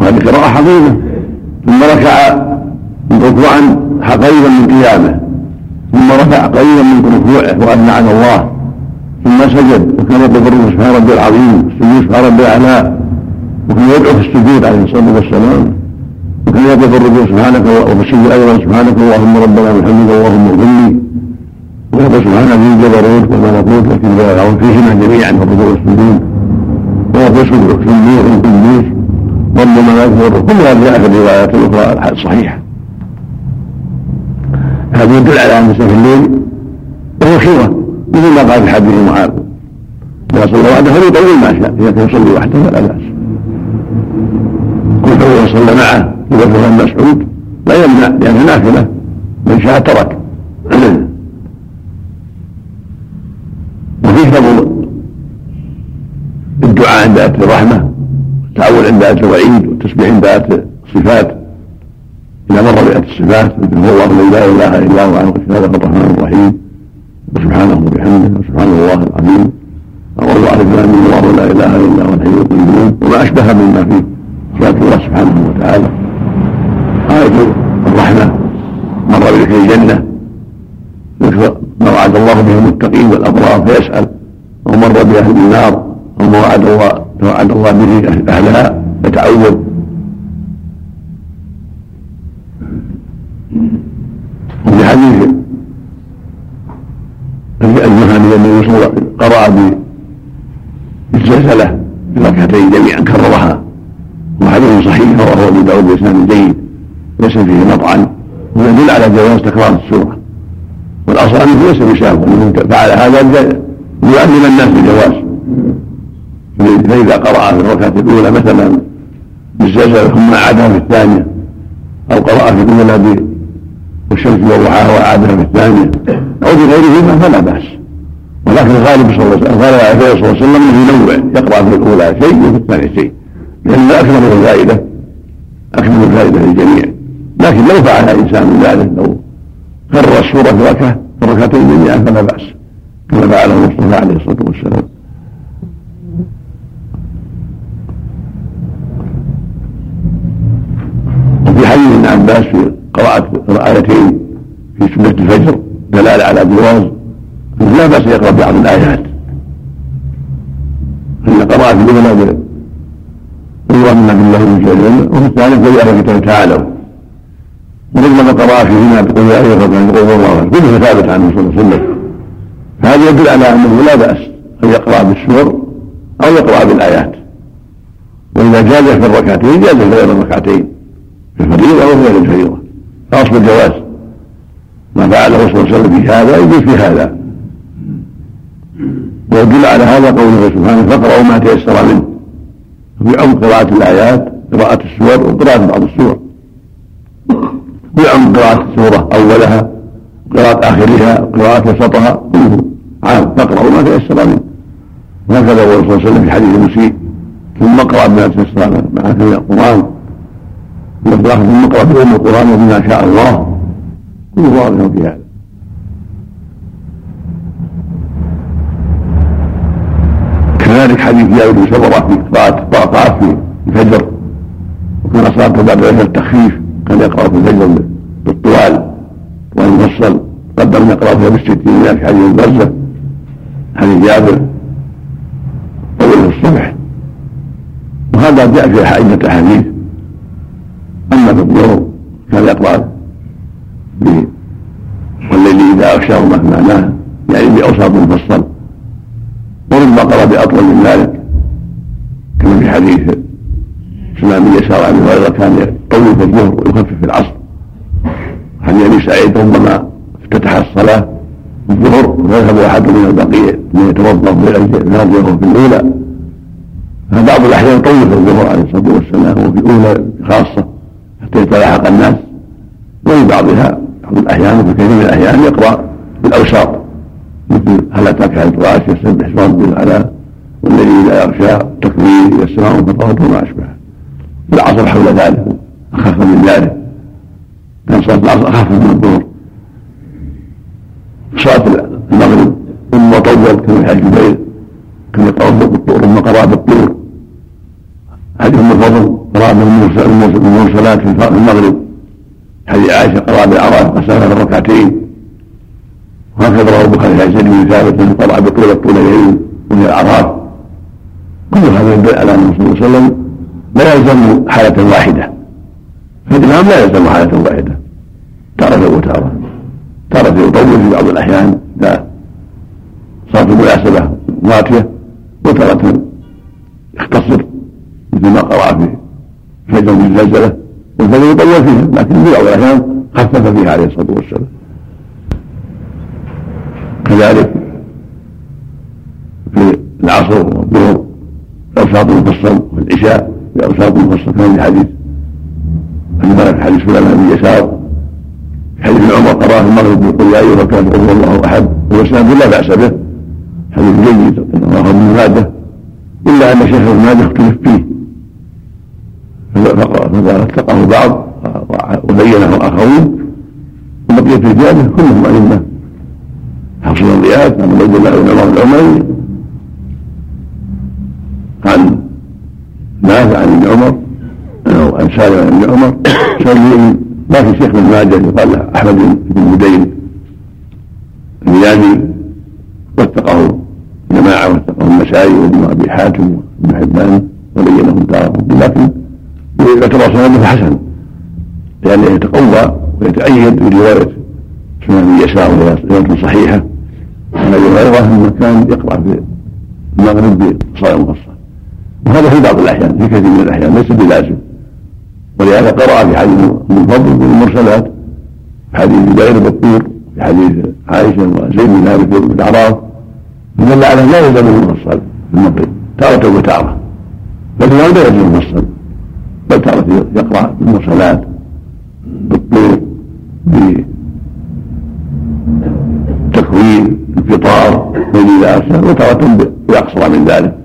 وهذه قراءة عظيمة ثم ركع ركوعا قريبا من قيامه ثم رفع قريبا من ركوعه واثنى على الله ثم سجد وكان يقول سبحان ربي العظيم السجود سبحان ربي الاعلى وكان يدعو في السجود عليه الصلاه والسلام وكان يقول سبحانك وفي السجود أيضا سبحانك اللهم ربنا وبحمدك اللهم اغفر لي ويقول سبحانك ذي الجبروت والملكوت لكن فيهما جميعا في الركوع والسجود ويقول سبحانك القدوس ربنا لا يكفر كل هذه جاء في الروايات الأخرى الصحيحه هذا يدل على أن في الليل وهو خيره مثل ما قال في حديث معاذ. إذا صلى وحده فليطول ما شاء. إذا كان يصلي وحده فلا بأس. كل حول صلى معه. إذا كان مسعود لا يمنع لانها نافلة. من شاء ترك. وفيه فضل. الدعاء عند آية الرحمة. التعود عند آية الوعيد والتسبيح عند آية الصفات. إذا مر بآية الصفات مثل هو الله لا إله إلا هو عن هذا الرحمن الرحيم. وسبحانه وبحمده وسبحان الله العظيم. أقول أعرف أن الله لا إله إلا هو الحي القيوم. وما أشبه مما في صفات الله سبحانه وتعالى. آية الرحمة. مر بذكر الجنة. ما وعد الله به المتقين والأبرار فيسأل ومر بأهل النار. وما وعد الله توعد الله به أهلها يتعوذ. وفي حديث المهني النبي صلى الله عليه وسلم قرأ بالزلزلة في ركعتين جميعا كررها. وحديث صحيح رواه أبو داود بإسناد جيد ليس فيه مطعن. ويدل على جواز تكرار السورة. والأصل أنه ليس بشاق فعل هذا يعلم الناس بالجواز فإذا قرأ في الركعة الأولى مثلا بالزلزله ثم اعادها في الثانية أو قرأ في الاولى والشمس وضحاها واعادها في الثانية أو بغيرهما فلا بأس. ولكن الغالب صلى الله عليه وسلم إنه ينوع يقرأ في الأولى شيء وفي الثانية شيء لأن أكمل الفائدة أكمل الفائدة للجميع. لكن لو فعل إنسان ذلك لو كرر السورة في ركعه في جميعا فلا بأس كما فعله المصطفى عليه الصلاة والسلام. وفي حديث ابن عباس في قراءة آيتين في سنة الفجر دلالة على جواز لا بأس يقرأ بعض الآيات. فإن قراءة الأولى اللهم بالله من شر وفي الثالث بأهل الكتاب تعالوا. وربما قرأ فيهما بقول يا أيها الذين قول الله كله ثابت عنه صلى الله عليه وسلم. فهذا يدل على أنه لا بأس أن يقرأ بالسور أو يقرأ بالآيات. وإذا جاز في الركعتين جاز في غير الركعتين. الفريضة في غير الفريضة. فأصل الجواز ما فعله صلى الله عليه وسلم في هذا يجوز في هذا. ويدل على هذا قوله سبحانه فاقرأوا ما تيسر منه. عمق قراءة الآيات قراءة السور وقراءة بعض السور. عمق قراءة السورة أولها قراءة آخرها قراءة وسطها كله عام. فاقرأوا ما تيسر منه. وهكذا هو صلى الله عليه وسلم في حديث المسيء ثم اقرأ ما تيسر معك من القرآن اقرأ بأم القرآن وبما شاء الله. كل واضح في هذا. كذلك حديث جابر بن سمره في قراءة قراءة في الفجر. وكان صلاته بعد العشاء التخفيف كان يقرأ في الفجر بالطوال والمفصل. أن يقرأ فيها بالستين في حديث البرزة حديث جابر. طول الصبح. وهذا جاء في عدة أحاديث. أما في الظهر كان يقرأ والليل إذا أغشاه ما معناه يعني بأوساط مفصل. وربما قرأ بأطول من ذلك. كما في حديث سلام بن يسار عن هريرة كان يطول في الظهر ويخفف في العصر. حديث أبي سعيد ربما افتتح الصلاة الظهر ويذهب أحد من البقية ليتوضأ في الأولى. فبعض الأحيان يطول في الظهر عليه الصلاة والسلام وفي الأولى خاصة. حتى يتلاحق الناس وفي بعضها بعض الأحيان وفي كثير من الأحيان يقرأ بالأوساط مثل هل أتاك حديث غاشية يسبح اسم ربي الأعلى؟ والذي إذا يغشى تكبير إلى السماء انفطرت وما أشبهه العصر حول ذلك أخف من ذلك. كان صلاة العصر أخف من الظهر. صلاة المغرب ثم طول كما في حديث جبير كما يتوضا بالطور ثم قرأ بالطور. حديث أم الفضل؟ قرأ بالمرسلات في المغرب. حديث عائشة قرأ بالأعراف قسمها في الركعتين. وهكذا رواه البخاري عن زيد بن ثابت أنه قرأ بطول الطولين وهي الأعراف. كل هذا يدل على أن صلى الله عليه وسلم لا يلزم حالة واحدة. فالإمام لا يلزم حالة واحدة. تارة وتارة تارة. يطول في بعض الأحيان. إذا صارت المناسبة واتية وتارة يختصر مثل ما قرأ في فجر من زلزلة والفجر يطول فيها لكن في بعض الأحيان خفف فيها عليه الصلاة والسلام. كذلك في العصر والظهر أوساط مفصل في أوساط مفصل كما في حديث في حديث فلان بن يسار. في حديث ابن عمر قرأ في المغرب يقول يا أيها الكافر قل الله أحد. هو إسلام لا بأس به. حديث جيد رواه ابن ماجه إلا أن شيخ ابن ماجه اختلف فيه. اتقاه بعض وبينه آخرون وبقية رجاله كلهم أئمة. حفص الرياض عن عبد الله بن عمر. العمري عن نافع عن ابن عمر أو عن سالم عن ابن عمر. سالم ما في شيخ بن ماجه يقال له أحمد بن مدين الميلادي واتقاه جماعة واتقاه النسائي وابن أبي حاتم وابن حبان وبينه داره لكن يعتبر سنده حسن. لأنه يتقوى ويتأيد برواية سنن يسار رواية صحيحة. عن ابي هريره انه كان يقرا في المغرب بصلاه مفصل وهذا في بعض الأحيان في كثير من الأحيان ليس بلازم. ولهذا قرأ في حديث من فضل المرسلات في حديث جبير بطور في حديث عائشة وزيد بن ثابت بن الأعراف دل على لا يلزم المفصل في المغرب تارة وتارة. بل لا يلزم المفصل بل تارة يقرأ بالمرسلات بالطور بتكوين انفطار بين ذلك وتارة بأقصر من ذلك.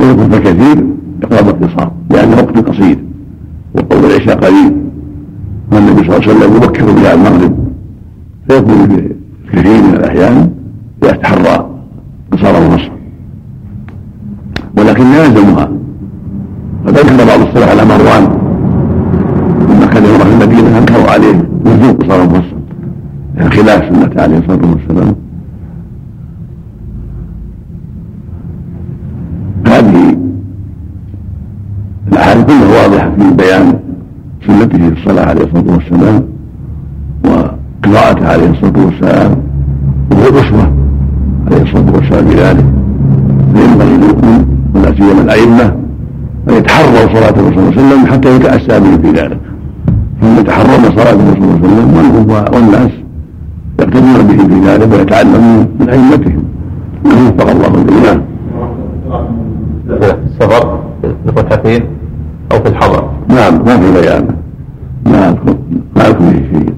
ويكون كثير يقرأ باختصار لأنه وقت قصير. وقول العشاء قريب والنبي صلى الله عليه وسلم يبكر بها المغرب. فيكون في كثير من الأحيان يتحرى قصار المصر ولكن لا يلزمها انكر بعض السلف على مروان. لما كان يمر في المدينة أنكروا عليه. نزول قصار المفصل يعني خلاف سنه عليه الصلاة والسلام. هذه الأحاديث كلها واضحة في بيان سنته في الصلاة عليه الصلاة والسلام وقراءته عليه الصلاة والسلام. وهو الاسوه عليه الصلاة والسلام بذلك فينبغي المؤمن ولا سيما الأئمة. أن يتحروا صلاة الرسول صلى الله عليه وسلم حتى يتأسى به في ذلك. هم يتحرون صلاة الرسول صلى الله عليه وسلم والناس يقتدون به في ذلك ويتعلمون من أئمتهم. وفق الله الجميع. في السفر في الركعتين أو في الحضر؟ نعم ما في بيان. ما أذكر ما أذكر به شيء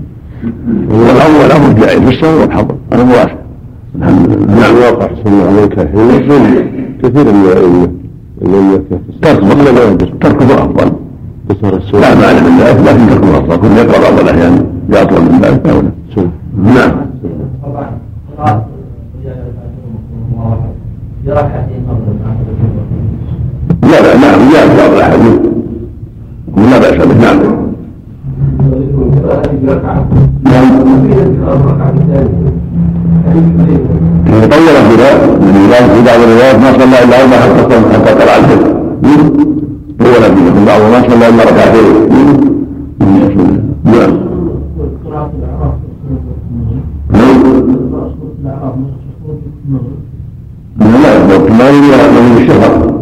والأول أمر جائز في السفر والحضر أنا موافق. الحمد لله نعم. واقع صلى عليك حين كثير من الأئمة الذين تركه تركه افضل كثر السؤال لا معنى من ذلك لكن تركه افضل كل يقرأ بعض الأحيان. باطول من ذلك. أو لا نعم. لا لا نعم. جاء بعض الاحاديث ولا بأس به. نعم. نعم. إذا طول الهلال من يقال في بعض الروايات ما صلى الا أربع حتى حتى طلع الفجر طول فيه في بعض ما صلى الا ركعتين نعم لا لو ما يريد من الشهر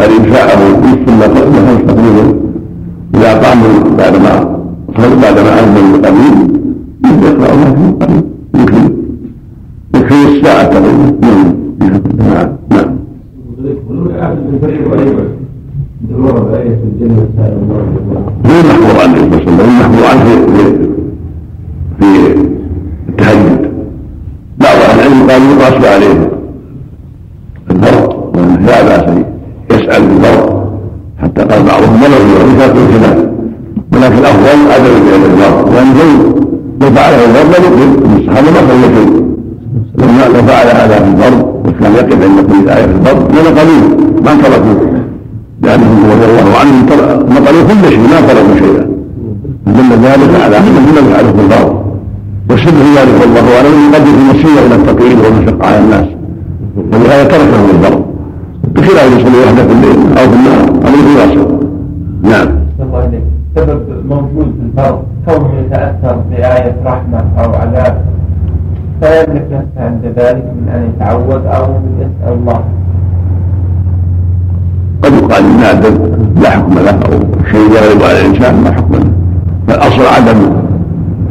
قريب ساعة ثم خمس تقريبا إذا قاموا بعدما بعدما أذن القليل يقرأ الله قليل يمكن يكفي الساعة تقريبا نعم نعم غير محفوظ عنه صلى الله عليه وسلم محفوظ عنه في التهجد بعض أهل العلم قالوا يقاس عليه الفرض وانه لا باس يسال بالفرض حتى قال بعضهم يعرف في الخلاف ولكن الافضل عدم فعل الفرض لأنه لو فعله الفرض لم يقبل الصحابه ما صلى شيء لو فعل هذا في الفرض وكان يقف عند كل إيه في الفرض لنقلوه ما تركوه لانهم رضي الله عنهم نقلوا كل شيء ما تركوا شيئا. دل ذلك على انهم لم يفعلوا في والسر في ذلك والله أعلم قد يكون وسيله إلى التقييد والمشقه على الناس. ولهذا تركه الفرض بخلاف يصلي وحده في الليل أو في النهار أمر واسع نعم. سبب موجود في الفرض كونه يتأثر بآية رحمة أو عذاب. فيملك نفسه عند ذلك من أن يتعوذ أو من يسأل الله. قد يقال النادر لا حكم له أو شيء يغلب على الإنسان ما حكم له. فالاصل عدم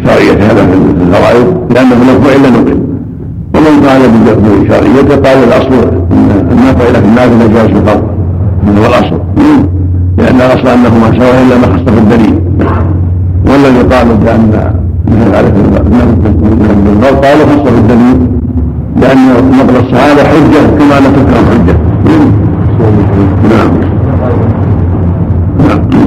شرعية هذا في الفرائض لأنه لو فعل نقل. ومن قال بشرعيته قال الأصل إن ما فعل في النافله جاز الفرض هذا هو الأصل. لأن الأصل أنه ما سوى إلا ما خص الدليل والذي قال بأن يجب عليك من الغلط قال فصل الدليل لأن نقل الصحابة حجة كما لا تكره حجة نعم نعم.